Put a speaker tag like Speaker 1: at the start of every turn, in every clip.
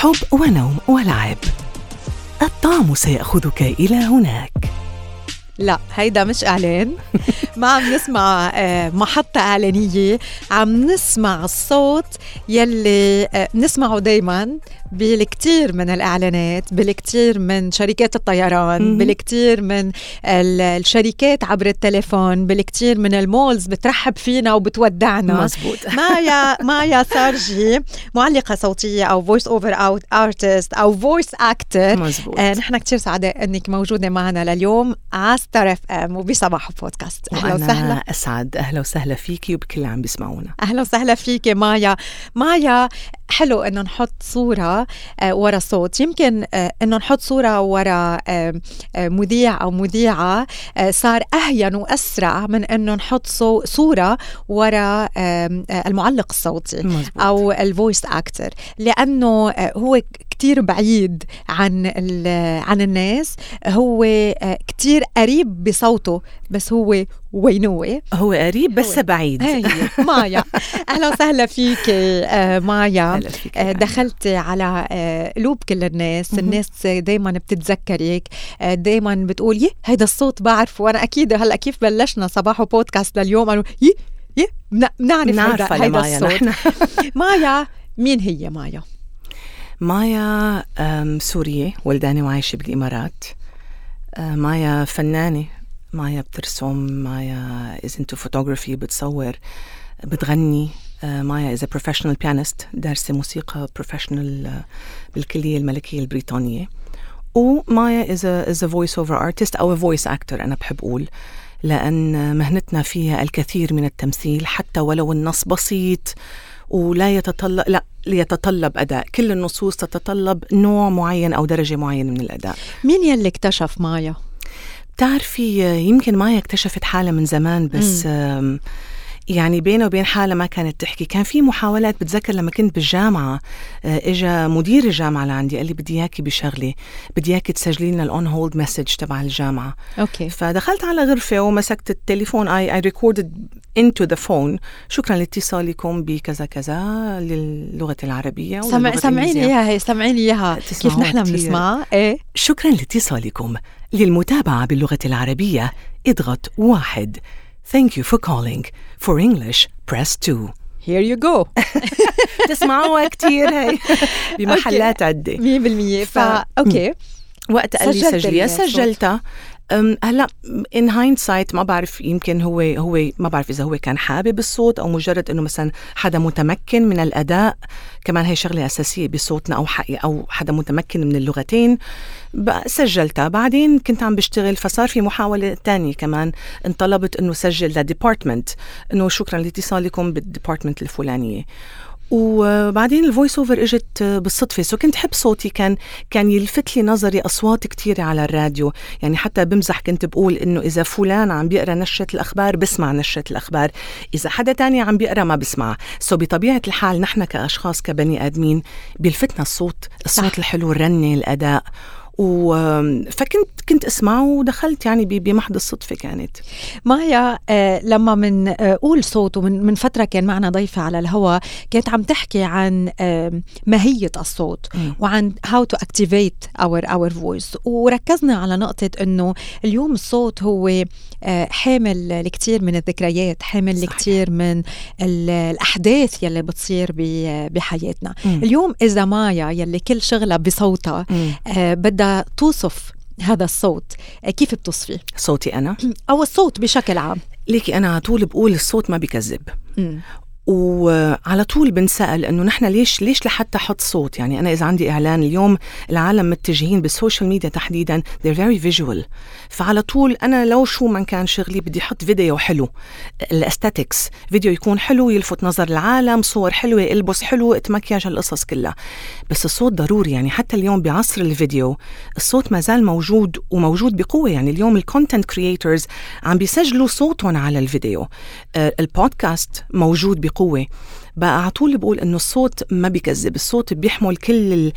Speaker 1: حب ونوم ولعب. الطعم سيأخذك إلى هناك.
Speaker 2: لا هيدا مش إعلان. ما عم نسمع آه، محطة إعلانية. عم نسمع الصوت يلي آه، نسمعه دايما. بالكثير من الإعلانات بالكثير من شركات الطيران بالكثير من الشركات عبر التليفون بالكثير من المولز بترحب فينا وبتودعنا.
Speaker 1: مزبوط
Speaker 2: مايا مايا سارجي معلقة صوتية أو voice over artist أو voice actor
Speaker 1: مزبوط
Speaker 2: نحن كثير سعداء إنك موجودة معنا لليوم على ستار FM وبصباح بودكاست
Speaker 1: أهلا وسهلا. أسعد. أهلا وسهلا فيكي وبكل اللي عم بيسمعونا.
Speaker 2: أهلا وسهلا فيكي مايا مايا حلو إنه نحط صورة آه ورا صوت يمكن آه إنه نحط صورة ورا آه مذيع أو مذيعة صار أهون وأسرع من إنه نحط صو صورة ورا المعلق الصوتي
Speaker 1: مزبوط.
Speaker 2: أو الفويس أكتر لأنه هو كتير بعيد عن عن الناس. هو آه، كتير قريب بصوته بس هو وينوه؟
Speaker 1: هو قريب بس هو. بعيد.
Speaker 2: هي مايا. أهلا وسهلا فيك آه، مايا.
Speaker 1: آه،
Speaker 2: دخلتي على قلوب كل الناس. الناس دايما بتتذكرك دايما بتقول يه هيدا الصوت بعرفه. وأنا أكيد هلأ كيف بلشنا صباح بودكاست لليوم؟ قالوا يه يه بنعرف
Speaker 1: هيدا, هيدا الصوت.
Speaker 2: مايا مين هي مايا؟
Speaker 1: مايا سورية ولدانة وعايشة بالإمارات. مايا فنانة مايا بترسم مايا is into photography بتصور بتغني. مايا is a professional pianist دارسة موسيقى professional بالكلية الملكية البريطانية. ومايا is a, is a voice over artist أو a voice actor أنا بحب أقول. لأن مهنتنا فيها الكثير من التمثيل حتى ولو النص بسيط ولا يتطلب لا يتطلب أداء كل النصوص تتطلب نوع معين أو درجة معينة من الأداء
Speaker 2: مين يلي اكتشف مايا؟
Speaker 1: بتعرفي يمكن مايا اكتشفت حالها من زمان بس م. يعني بينه وبين حالها ما كانت تحكي. كان في محاولات بتذكر لما كنت بالجامعة اجى مدير الجامعة لعندي قال لي بدي إياكي بشغلة بدي إياكي تسجلي لنا ال on hold message تبع الجامعة.
Speaker 2: أوكي.
Speaker 1: فدخلت على غرفة ومسكت التليفون. I I recorded into the phone شكرا لاتصالكم بكذا كذا للغة العربية
Speaker 2: سمع سمعيني إياها هي سمعيني إياها. كيف نحن بنسمعها إيه.
Speaker 1: شكرا لاتصالكم. للمتابعة باللغة العربية إضغط واحد. Thank you for calling. For English, press 2.
Speaker 2: Here you go.
Speaker 1: تسمعوها كثير هي بمحلات عدة.
Speaker 2: 100% فا أوكي.
Speaker 1: وقت قال لي سجليها سجلتها. هلا in hindsight ما بعرف يمكن هو هو ما بعرف إذا هو كان حابب الصوت أو مجرد إنه مثلا حدا متمكن من الأداء. كمان هي شغلة أساسية بصوتنا أو حقي أو حدا متمكن من اللغتين. سجلتها. بعدين كنت عم بشتغل فصار في محاولة تانية كمان انطلبت إنه سجل ل department إنه شكرا لاتصالكم بال department الفلانية. وبعدين ال voice over إجت بالصدفة. so كنت حب صوتي كان كان يلفت لي نظري أصوات كثيره على الراديو. يعني حتى بمزح كنت بقول إنه إذا فلان عم بيقرأ نشرة الأخبار بسمع نشرة الأخبار. إذا حدا تاني عم بيقرأ ما بسمع. so بطبيعة الحال نحن كأشخاص كبني آدمين بيلفتنا الصوت الصوت الحلو الرنة الأداء. فكنت كنت أسمعه ودخلت يعني بمحض الصدفة كانت.
Speaker 2: مايا آه لما من آه قول صوت ومن من فترة كان معنا ضيفة على الهواء كانت عم تحكي عن ماهية الصوت م. وعن how to activate our our voice وركزنا على نقطة إنه اليوم الصوت هو آه حامل الكثير من الذكريات حامل الكثير من الأحداث يلي بتصير بحياتنا. م. اليوم إذا مايا يلي كل شغلها بصوتها آه توصف هذا الصوت كيف بتصفي؟
Speaker 1: صوتي أنا؟
Speaker 2: أو الصوت بشكل عام
Speaker 1: ليكي أنا على طول بقول الصوت ما بكذب وعلى طول بنسأل إنه نحن ليش ليش لحتى حط صوت؟ يعني أنا إذا عندي إعلان اليوم العالم متجهين بالسوشيال ميديا تحديدا they're very visual. فعلى طول أنا لو شو من كان شغلي بدي أحط فيديو حلو ال aesthetics فيديو يكون حلو يلفت نظر العالم صور حلوة ألبس حلو أتمكياج القصص كلها. بس الصوت ضروري يعني حتى اليوم بعصر الفيديو الصوت ما زال موجود وموجود بقوة. يعني اليوم ال content creators عم بيسجلوا صوتهم على الفيديو. البودكاست موجود بقوة. بقوة. بقى على طول بقول إنه الصوت ما بيكذب الصوت بيحمل كل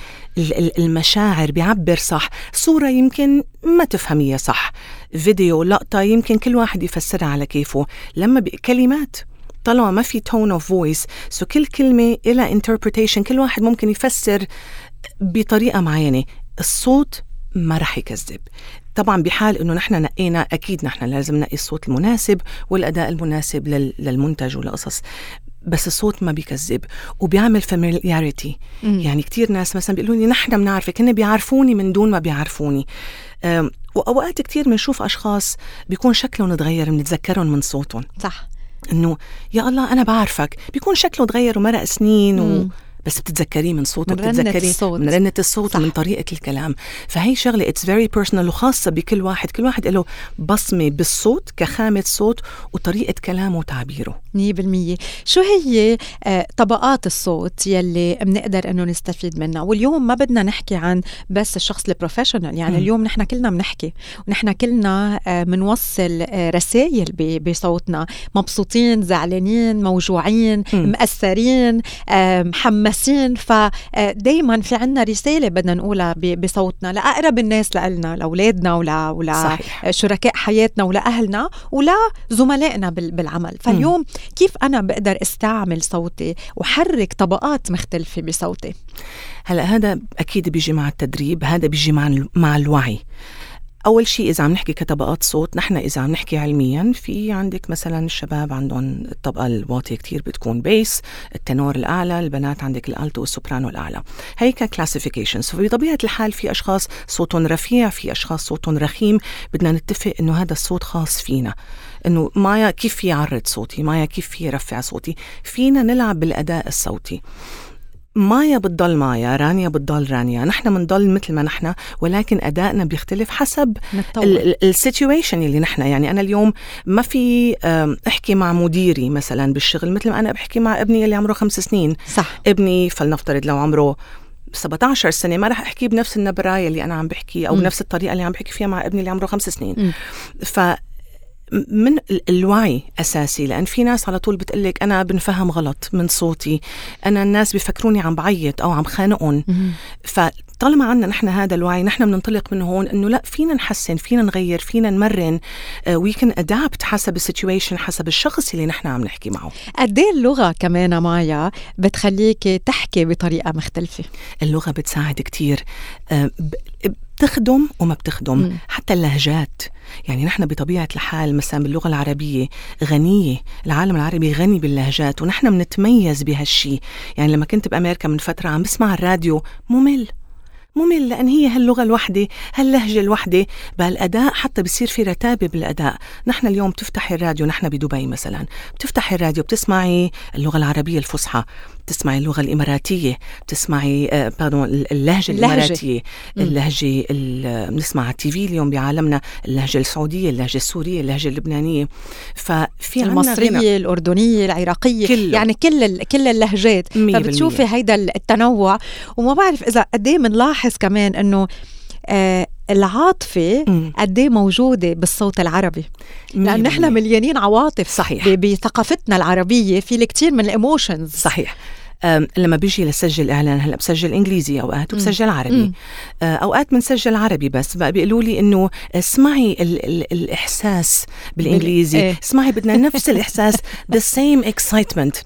Speaker 1: المشاعر بيعبر صح. صورة يمكن ما تفهميها صح. فيديو لقطة يمكن كل واحد يفسرها على كيفه. لما كلمات طالما ما في tone of voice so كل كلمة لها interpretation كل واحد ممكن يفسر بطريقة معينة. الصوت ما رح يكذب. طبعا بحال إنه نحن نقينا أكيد نحن لازم نقي الصوت المناسب والأداء المناسب للمنتج والقصص. بس الصوت ما بيكذب وبيعمل familiarity يعني كتير ناس مثلا بيقولوا لي نحن بنعرفك هن بيعرفوني من دون ما بيعرفوني. وأوقات كتير بنشوف أشخاص بيكون شكلهم تغير بنتذكرهم من صوتهم.
Speaker 2: صح.
Speaker 1: إنه يا الله أنا بعرفك. بيكون شكله تغير ومرق سنين و... بس بتتذكريه من صوته
Speaker 2: بتتذكريه
Speaker 1: من رنة الصوت صح. ومن طريقة الكلام. فهي شغلة it's very personal وخاصة بكل واحد كل واحد له بصمة بالصوت كخامة صوت وطريقة كلامه وتعبيره.
Speaker 2: 100% شو هي آه، طبقات الصوت يلي بنقدر إنه نستفيد منها؟ واليوم ما بدنا نحكي عن بس الشخص البروفيشنال يعني م. اليوم نحن كلنا بنحكي. ونحن كلنا بنوصل آه، رسائل بصوتنا. مبسوطين زعلانين موجوعين م. مأثرين محمسين. فدايما في عنا رسالة بدنا نقولها بصوتنا لأقرب الناس لنا لأولادنا ولا ولا شركاء حياتنا ولا أهلنا ولا زملائنا بالعمل. فاليوم. كيف أنا بقدر أستعمل صوتي وحرك طبقات مختلفة بصوتي؟
Speaker 1: هلأ هذا أكيد بيجي مع التدريب هذا بيجي مع مع الوعي. أول شيء إذا عم نحكي كطبقات صوت نحن إذا عم نحكي علميا في عندك مثلا الشباب عندهم الطبقة الواطية كتير بتكون bass ال tenor الأعلى البنات عندك ال alto وال soprano الأعلى. هي ك classifications فبطبيعة الحال في أشخاص صوتهم رفيع في أشخاص صوتهم رخيم. بدنا نتفق إنه هذا الصوت خاص فينا. إنه مايا كيف بعرض صوتي؟ مايا كيف برفع صوتي؟ فينا نلعب بالأداء الصوتي. مايا بتضل مايا رانيا بتضل رانيا. نحن بنضل مثل ما نحن ولكن أدائنا بيختلف حسب السيتويشن اللي نحن. يعني أنا اليوم ما في أحكي مع مديري مثلا بالشغل مثل ما أنا بحكي مع ابني اللي عمره خمس سنين.
Speaker 2: صح.
Speaker 1: ابني فلنفترض لو عمره 17 سنة ما رح أحكي بنفس النبراية اللي أنا عم بحكي أو م. بنفس الطريقة اللي عم بحكي فيها مع ابني اللي عمره خمس سنين. م. ف من الوعي أساسي لأن في ناس على طول بتقلك أنا بنفهم غلط من صوتي أنا الناس بفكروني عم بعيط أو عم خانقهم. فطالما عنا نحن هذا الوعي نحن بننطلق من هون إنه لا فينا نحسن فينا نغير فينا نمرن we can adapt حسب ال situation حسب الشخص اللي نحن عم نحكي معه.
Speaker 2: قد إيه اللغة كمان مايا بتخليك تحكي بطريقة مختلفة؟
Speaker 1: اللغة بتساعد كثير آه، بتخدم وما بتخدم م. حتى اللهجات. يعني نحن بطبيعة الحال مثلا باللغة العربية غنية العالم العربي غني باللهجات ونحن بنتميز بهالشي. يعني لما كنت بأمريكا من فترة عم بسمع الراديو ممل. ممل لأن هي هاللغة الوحدة هاللهجة الوحدة. بالأداء حتى بصير في رتابة بالأداء. نحن اليوم بتفتحي الراديو نحن بدبي مثلا. بتفتحي الراديو بتسمعي اللغة العربية الفصحى بتسمعي اللغة الإماراتية بتسمعي آه اللهجة, اللهجة. الإماراتية. اللهجة بنسمع على التي في اليوم بعالمنا اللهجة السعودية اللهجة السورية اللهجة اللبنانية.
Speaker 2: ففي المصرية. الأردنية العراقية كله. يعني كل كل اللهجات. فبتشوفي هيدا التنوع. وما بعرف إذا قد إيه بنلاحظ كمان إنه آه العاطفة قد إيه موجودة بالصوت العربي. لأن نحن مليانين عواطف
Speaker 1: صحيح.
Speaker 2: بثقافتنا العربية في الكثير من الايموشنز
Speaker 1: صحيح. لما بيجي لسجل إعلان هلأ بسجل إنجليزي أوقات وبسجل عربي. آه، أوقات بنسجل عربي بس. بقى بيقولوا لي إنه اسمعي ال ال الإحساس بالإنجليزي. إيه؟ اسمعي بدنا نفس الإحساس the same excitement.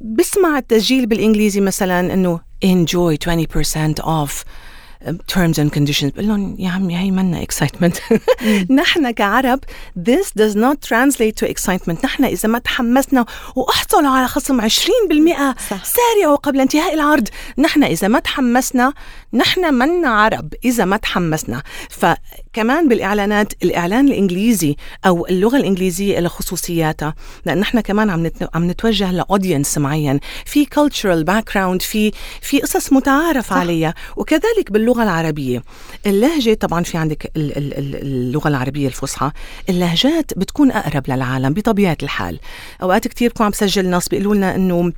Speaker 1: بسمع التسجيل بالإنجليزي مثلا إنه enjoy 20% off. Terms and conditions. بقول لهم يا عمي هي منا excitement. نحن كعرب this does not translate to excitement. نحن إذا ما تحمسنا وأحصلوا على خصم 20% صح. سارعوا قبل انتهاء العرض نحن إذا ما تحمسنا نحن منا عرب إذا ما تحمسنا. فكمان بالإعلانات الإعلان الإنجليزي أو اللغة الإنجليزية لها خصوصياتها لأن نحن كمان عم عم نتوجه لأودينس معين. في cultural background في في قصص متعارف صح. عليها وكذلك باللغة اللغة العربية. اللهجة طبعا في عندك اللغة العربية الفصحى اللهجات بتكون أقرب للعالم بطبيعة الحال. أوقات كتير بكون عم بسجل ناس بيقولوا لنا إنه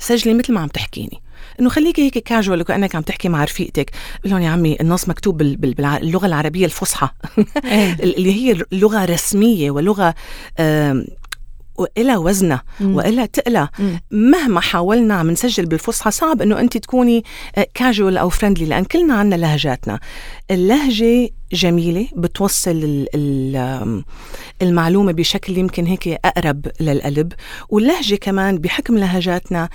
Speaker 1: سجلي مثل ما عم تحكيني. إنه خليكي هيك كاجوال وكأنك عم تحكي مع رفيقتك. بقول لهم يا عمي النص مكتوب باللغة العربية الفصحى. إيه. اللي هي لغة رسمية ولغة وإلها وزنها وإلها تقلها مهما حاولنا عم نسجل بالفصحى صعب إنه أنت تكوني كاجوال أو فريندلي لأن كلنا عنا لهجاتنا. اللهجة جميلة بتوصل المعلومة بشكل يمكن هيك أقرب للقلب. واللهجة كمان بحكم لهجاتنا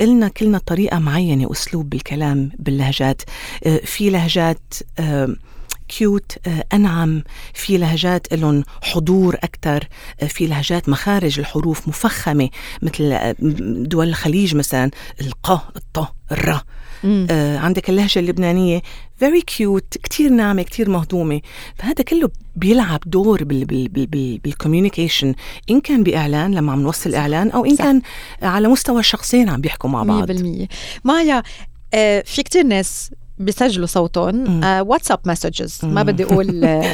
Speaker 1: إلنا كلنا طريقة معينة أسلوب بالكلام باللهجات. آه، في لهجات كيوت أنعم في لهجات لهم حضور أكثر في لهجات مخارج الحروف مفخمة مثل دول الخليج مثلا الق الط الر. آه عندك اللهجة اللبنانية very cute كتير ناعمة كتير مهضومة. فهذا كله بيلعب دور بال communication إن كان بإعلان لما عم نوصل إعلان أو إن صح. كان على مستوى الشخصين عم بيحكوا مع بعض.
Speaker 2: 100% مايا آه في كتير ناس بيسجلوا صوتهم. واتساب uh, messages ما بدي أقول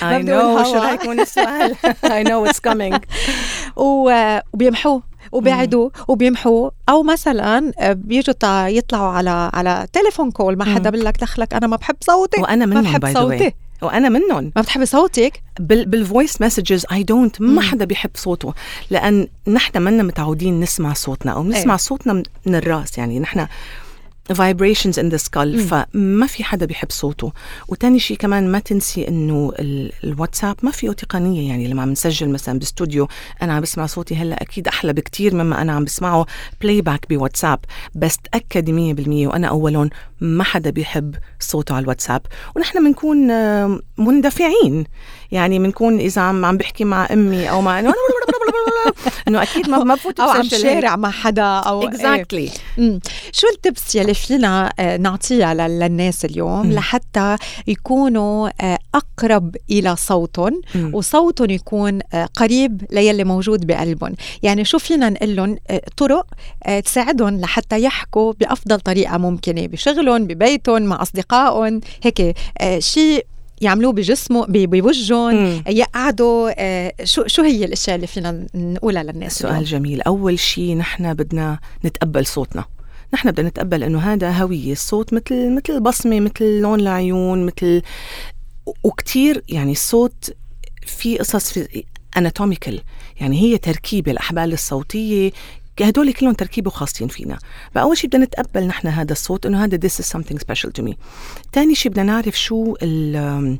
Speaker 1: I know. شو رح يكون السؤال؟ I know it's coming.
Speaker 2: وبيمحوه وبيعدوا وبيمحوا أو مثلا آه، بيجوا يطلعوا على على تليفون call ما حدا بقول لك دخلك أنا ما بحب صوتي
Speaker 1: وأنا منهم ما بحب صوتي وأنا منهم.
Speaker 2: ما بتحبي صوتك؟
Speaker 1: بال بال voice messages I don't ما حدا بيحب صوته. لأن نحن منا متعودين نسمع صوتنا أو نسمع إيه. صوتنا من الرأس. يعني نحن vibrations in the skull فما في حدا بيحب صوته. وتاني شيء كمان ما تنسي إنه الواتساب ما فيه تقنيه يعني. لما عم نسجل مثلا باستوديو أنا عم بسمع صوتي هلأ أكيد أحلى بكتير مما أنا عم بسمعه playback بواتساب. بس تاكدي 100% وأنا أولهم ما حدا بيحب صوته على الواتساب. ونحن بنكون مندفعين. يعني بنكون إذا عم عم بحكي مع أمي أو مع انه أكيد ما ما بفوت
Speaker 2: أو عم شارع مع حدا أو
Speaker 1: exactly
Speaker 2: exactly. شو ال tips يلي فينا آه، نعطيها للناس اليوم مم. لحتى يكونوا آه، أقرب إلى صوتهم وصوتهم يكون آه، قريب ليلي موجود بقلبهم. يعني شو فينا نقول لهم؟ طرق تساعدهم لحتى يحكوا بأفضل طريقة ممكنة بشغلهم ببيتهم مع أصدقائهم هيك شيء يعملوه بجسمه بوجههم. يقعدوا آه شو شو هي الأشياء اللي فينا نقولها للناس
Speaker 1: سؤال جميل. أول شيء نحن بدنا نتقبل صوتنا. نحن بدنا نتقبل إنه هذا هوية. الصوت مثل مثل بصمة مثل لون العيون مثل وكتير يعني الصوت في قصص في اناتوميكال يعني هي تركيبه الاحبال الصوتيه هدول كلهم تركيبه خاصين فينا. فأول شيء بدنا نتقبل نحن هذا الصوت إنه هذا this is something special to me. ثاني شيء بدنا نعرف شو ال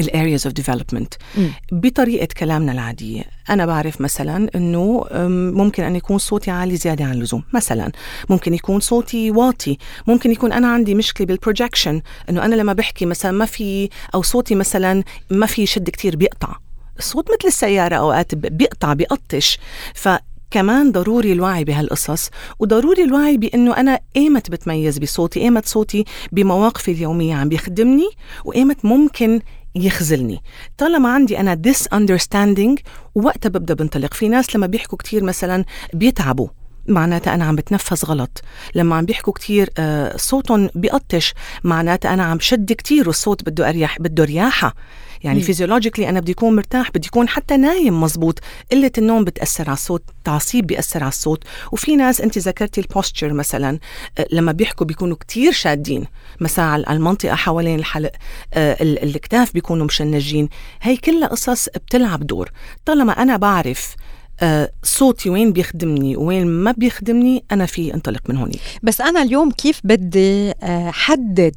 Speaker 1: areas of development. م. بطريقة كلامنا العادية. أنا بعرف مثلا أنه ممكن أن يكون صوتي عالي زيادة عن اللزوم مثلا. ممكن يكون صوتي واطي. ممكن يكون أنا عندي مشكلة بال projection أنه أنا لما بحكي مثلا ما في أو صوتي مثلا ما في شد كتير بيقطع. الصوت مثل السيارة أوقات بيقطع بيقطش. ف كمان ضروري الوعي بهالقصص وضروري الوعي بإنه أنا ايمت بتميز بصوتي ايمت صوتي بمواقفي اليومية عم بيخدمني وايمت ممكن يخزلني طالما عندي أنا this understanding وقتها ببدأ بنطلق. في ناس لما بيحكوا كتير مثلا بيتعبوا معناتها أنا عم بتنفس غلط. لما عم بيحكوا كتير آه صوتهم بيقطش معناتها أنا عم شد كتير والصوت بده أريح بده رياحة. يعني physiologically أنا بدي اكون مرتاح بدي اكون حتى نايم مزبوط. قلة النوم بتأثر على الصوت تعصيب بيأثر على الصوت. وفي ناس أنت ذكرتي ال posture مثلا آه، لما بيحكوا بيكونوا كتير شادين. مثلا على المنطقة حوالين الحلق آه، الكتاف بيكونوا مشنجين. هي كلها قصص بتلعب دور. طالما أنا بعرف صوتي وين بيخدمني وين ما بيخدمني أنا في انطلق من هون
Speaker 2: بس أنا اليوم كيف بدي آه، حدد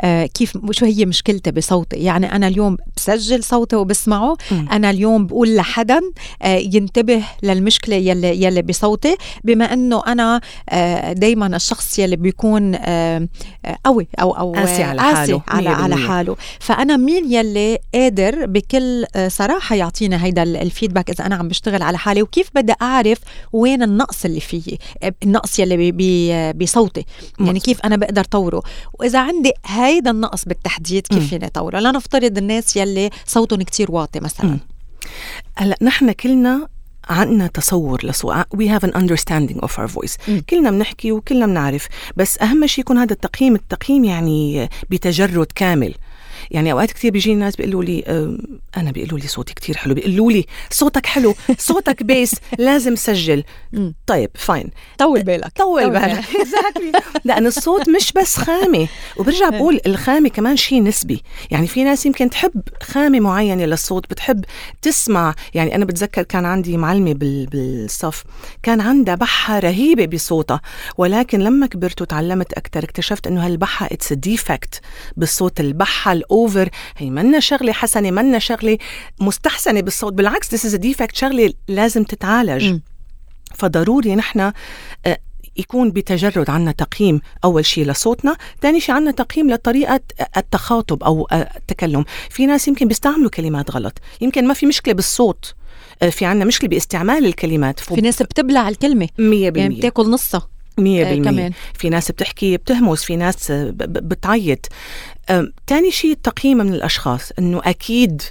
Speaker 2: آه، كيف شو هي مشكلتي بصوتي؟ يعني أنا اليوم بسجل صوتي وبسمعه م. أنا اليوم بقول لحدا ينتبه للمشكلة يلي يلي بصوتي بما إنه أنا دائما الشخص يلي بيكون قوي أو أو
Speaker 1: قاسي على حاله
Speaker 2: على على حاله. فأنا مين يلي قادر بكل صراحة يعطينا هيدا الفيدباك إذا أنا عم بشتغل على حالي؟ وكيف بدي أعرف وين النقص اللي فيي النقص يلي بي بصوتي يعني كيف أنا بقدر طوره. وإذا عندي هيدا النقص بالتحديد كيف فيني طوره لنفترض الناس يلي صوتهم كتير واطي مثلا.
Speaker 1: هلأ نحن كلنا عندنا تصور we have an understanding of our voice. م. كلنا بنحكي وكلنا بنعرف. بس أهم شيء يكون هذا التقييم. التقييم يعني بتجرد كامل. يعني أوقات كثير بيجي ناس بيقولوا لي أنا بيقولوا لي صوتي كثير حلو بيقولوا لي صوتك حلو صوتك base لازم سجل. طيب fine
Speaker 2: طول بالك
Speaker 1: طول بالك. لأن الصوت مش بس خامة. وبرجع بقول الخامة كمان شيء نسبي. يعني في ناس يمكن تحب خامة معينة للصوت بتحب تسمع. يعني أنا بتذكر كان عندي معلمة بالصف كان عندها بحة رهيبة بصوتها. ولكن لما كبرت وتعلمت أكثر اكتشفت إنه هالبحة it's defect بالصوت البحة over هي منا شغلة حسنة منا شغلة مستحسنة بالصوت. بالعكس this is defect شغلة لازم تتعالج. م. فضروري نحن آه، يكون بتجرد عنا تقييم. أول شيء لصوتنا ثاني شيء عنا تقييم لطريقة التخاطب أو التكلم. في ناس يمكن بيستعملوا كلمات غلط. يمكن ما في مشكلة بالصوت آه، في عنا مشكلة باستعمال الكلمات.
Speaker 2: في ناس بتبلع الكلمة. 100% يعني بتاكل نصها.
Speaker 1: مية آه، بالمية. كمان. في ناس بتحكي بتهمس في ناس بتعيط. تاني شيء التقييم من الأشخاص أنه أكيد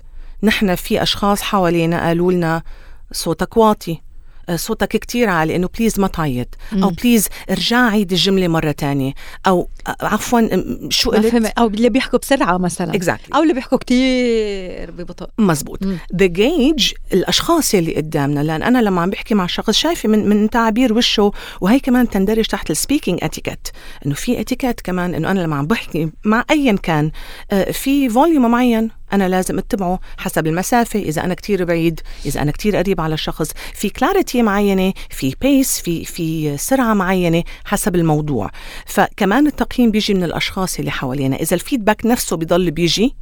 Speaker 1: نحن في أشخاص حوالينا قالوا لنا صوتك واطي. صوتك كتير عالي إنه بليز ما تعيط. أو please ارجع عيد الجملة مرة تانية. أو آه، عفوا شو
Speaker 2: قلت؟ أو اللي بيحكوا بسرعة مثلا.
Speaker 1: Exactly.
Speaker 2: أو اللي بيحكوا كتير ببطء.
Speaker 1: مزبوط. the gauge الأشخاص اللي قدامنا لأن أنا لما عم بحكي مع شخص شايفة من من تعابير وشه وهي كمان تندرج تحت ال speaking etiquette إنه في اتيكيت كمان إنه أنا لما عم بحكي مع ايا كان آه، في volume معين. أنا لازم أتبعه حسب المسافة إذا أنا كتير بعيد إذا أنا كتير قريب على الشخص. في clarity معينة في pace في في سرعة معينة حسب الموضوع. فكمان التقييم بيجي من الأشخاص اللي حوالينا. إذا ال feedback نفسه بيضل بيجي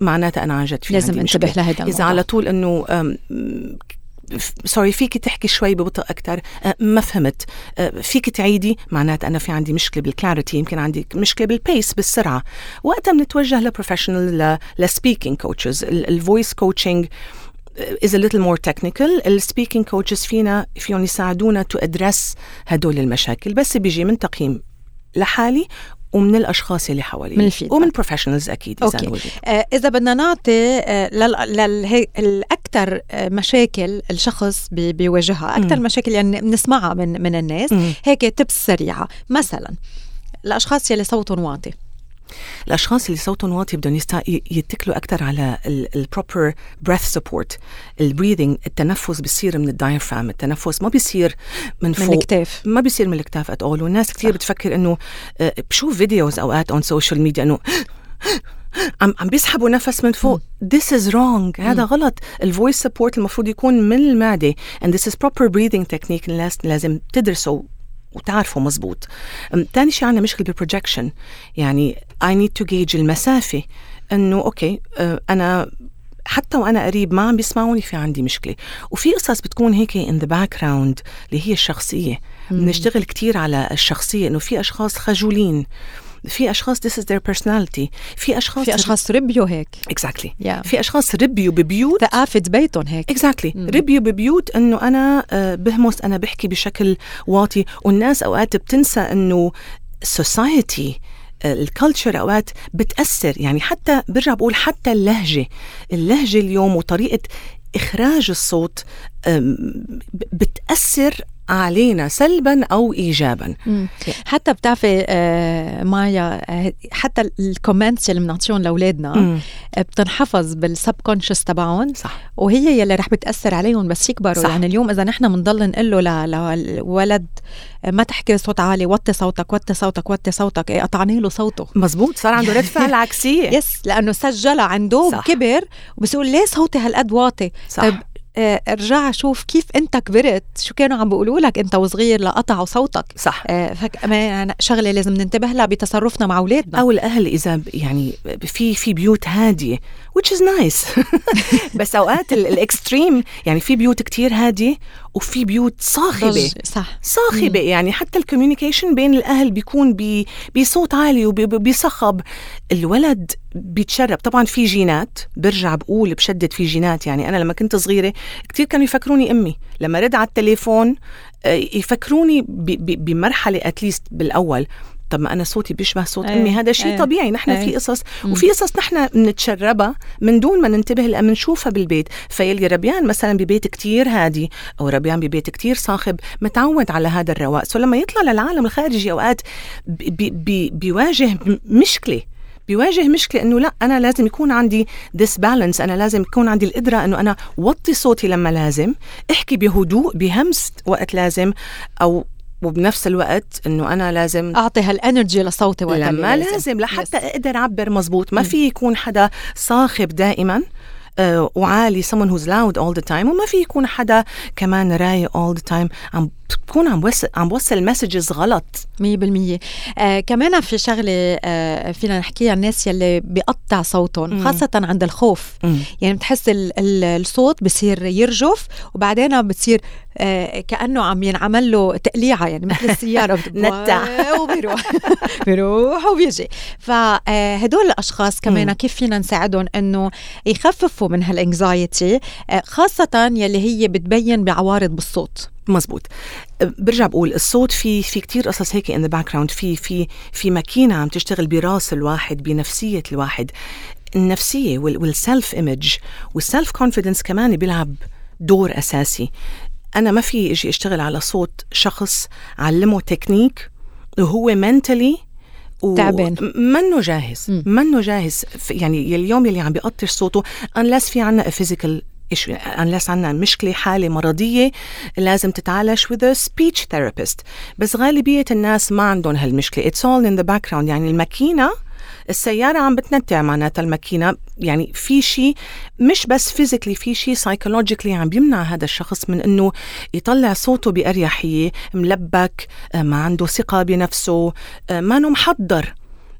Speaker 1: معناتها أنا عن جد في
Speaker 2: لازم انتبه لهذا
Speaker 1: إذا على طول إنه sorry فيك تحكي شوي ببطء أكثر أه، ما فهمت. أه، فيك تعيدي؟ معناته أنا في عندي مشكلة بال clarity يمكن عندي مشكلة بال pace بالسرعة. وقتها بنتوجه ل professional ل speaking coaches ال voice coaching is a little more technical. ال speaking coaches فينا فيهم يساعدونا to address هدول المشاكل. بس بيجي من تقييم لحالي ومن الأشخاص اللي حوالي من ومن professionals أكيد
Speaker 2: إذا okay. آه إذا بدنا نعطي آه الاكثر آه مشاكل الشخص بيواجهها أكثر مشاكل يعني بنسمعها من من الناس. هيك tips سريعة. مثلا الأشخاص يلي صوتهم واطي.
Speaker 1: الأشخاص اللي صوتهم واطي بدهم يتكلوا أكثر على ال proper breath support ال breathing التنفس بيصير من ال diaphragm التنفس ما بيصير من فوق
Speaker 2: من الكتاف.
Speaker 1: ما بيصير من الكتاف at all والناس كثير بتفكر إنه آه، بشوف videos أوقات on social media إنه عم عم بيسحبوا نفس من فوق. this is wrong. هذا غلط. ال voice support المفروض يكون من المعدة. And this is proper breathing technique. الناس لازم تدرسه. وتعرفوا مزبوط. تاني شيء عندنا مشكلة بال projection يعني I need to gauge المسافة. إنه okay أنا حتى وأنا قريب ما عم بيسمعوني في عندي مشكلة. وفي قصص بتكون هيك in the background اللي هي الشخصية. بنشتغل كثير على الشخصية إنه في أشخاص خجولين. في أشخاص this is their personality. في أشخاص
Speaker 2: في أشخاص ربيوا هيك.
Speaker 1: Exactly. Yeah. في أشخاص ربيوا ببيوت.
Speaker 2: ثقافه بيتهم هيك.
Speaker 1: Exactly. Mm. ربيوا ببيوت إنه أنا آه، بهمس أنا بحكي بشكل واطي. والناس أوقات بتنسى إنه society ال culture أوقات بتأثر. يعني حتى برجع بقول حتى اللهجة. اللهجة اليوم وطريقة إخراج الصوت بتأثر علينا سلبا أو ايجابا
Speaker 2: مم. حتى بتعرفي آه مايا آه حتى ال comments اللي بنعطيهم لأولادنا بتنحفظ بال subconscious تبعهم
Speaker 1: صح
Speaker 2: وهي يلي رح بتأثر عليهم بس يكبروا صح. يعني اليوم إذا نحن بنضل نقول له للولد ما تحكي صوت عالي وطي صوتك وطي صوتك وطي صوتك إيه قطعنا له صوته
Speaker 1: مزبوط صار عنده رد فعل عكسية
Speaker 2: yes لأنه سجلها عنده صح. كبر وبصير ليه صوتي هالقد واطي
Speaker 1: صح. طيب
Speaker 2: ارجع شوف كيف انت كبرت. شو كانوا عم بيقولوا لك؟ انت وصغير لقطعوا صوتك.
Speaker 1: صح.
Speaker 2: آه، فكمان شغلة لازم ننتبه لها بتصرفنا مع أولادنا.
Speaker 1: أو الأهل إذا يعني في في بيوت هادية which is nice. بس أوقات ال extreme يعني في بيوت كتير هادية وفي بيوت صاخبة.
Speaker 2: صح.
Speaker 1: صاخبة. مم. يعني حتى ال communication بين الأهل بيكون بصوت عالي وبصخب الولد بيتشرب. طبعا في جينات برجع بقول بشدد في جينات. يعني أنا لما كنت صغيرة كثير كانوا يفكروني أمي لما رد على التليفون آه، يفكروني بمرحلة at least بالأول طب ما أنا صوتي بيشبه صوت أيه. أمي هذا شيء أيه. طبيعي نحن أيه. في قصص وفي قصص نحن بنتشربها من دون ما ننتبه لها بنشوفها بالبيت فيلي ربيان مثلا ببيت كتير هادي أو ربيان ببيت كتير صاخب متعود على هذا الرواق so لما يطلع للعالم الخارجي أوقات بي بي بيواجه مشكلة بيواجه مشكلة إنه لا أنا لازم يكون عندي this balance أنا لازم يكون عندي القدرة إنه أنا وطي صوتي لما لازم احكي بهدوء بهمس وقت لازم أو وبنفس الوقت إنه أنا لازم
Speaker 2: أعطي هال energy لصوتي
Speaker 1: وقت لما لازم, لازم لحتى. أقدر أعبر مزبوط ما في يكون حدا صاخب دائما. وعالي someone who's loud all the time وما في يكون حدا كمان رايق all the time عم بكون عم بوصل عم بوصل مسجز غلط.
Speaker 2: 100% آه كمان في شغلة آه فينا نحكيها الناس يلي بيقطع صوتهم خاصة عند الخوف. مم. يعني بتحس ال ال الصوت بصير يرجف وبعدين بتصير آه كأنه عم ينعمل له تقليعة يعني مثل السيارة
Speaker 1: نتع.
Speaker 2: وبيروح. بيروح وبيجي. فهدول الأشخاص كمان كيف فينا نساعدهم إنه يخففوا من هال anxiety آه خاصة يلي هي بتبين بعوارض بالصوت.
Speaker 1: مزبوط. برجع بقول الصوت في في كثير قصص هيك ان ذا في في في ماكينة عم تشتغل براس الواحد بنفسية الواحد. النفسية وال self image وال self confidence كمان بيلعب دور أساسي. أنا ما في أجي أشتغل على صوت شخص علمه تكنيك وهو mentally
Speaker 2: تعبان.
Speaker 1: منه جاهز. منه جاهز. يعني اليوم يلي عم بيقطر صوته unless في عنا physical issue unless عنا مشكلة حالة مرضية لازم تتعالج with a speech therapist. بس غالبية الناس ما عندهم هالمشكلة. It's all in the background. يعني الماكينة السيارة عم بتنتع معناتها الماكينة. يعني في شيء مش بس physically في شيء psychologically عم بيمنع هذا الشخص من إنه يطلع صوته بأريحية ملبك ما عنده ثقة بنفسه ما محضر.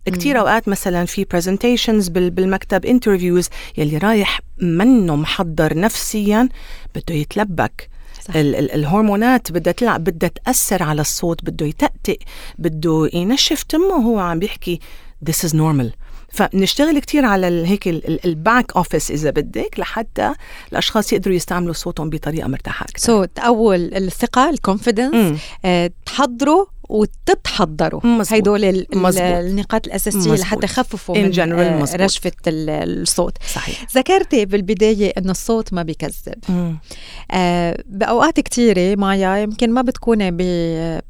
Speaker 1: كتير أوقات مثلا في presentations بالمكتب interviews يلي رايح منه محضر نفسيا بده يتلبك. صح. ال- ال- الهرمونات بدها تلعب بدها تأثر على الصوت بده يتأتئ بده ينشف. تمه وهو عم بيحكي this is normal. فبنشتغل كتير على هيك ال back office إذا بدك لحتى الأشخاص يقدروا يستعملوا صوتهم بطريقة مرتاحة أكثر.
Speaker 2: سو so, تقول الثقة الكونفدنس آه، تحضروا وتتحضروا. هدول النقاط الأساسية مزبوط. لحتى يخففوا من general رشفة الصوت.
Speaker 1: صحيح.
Speaker 2: ذكرتي بالبداية إنه الصوت ما بيكذب. آه بأوقات كثيره مايا يمكن ما بتكوني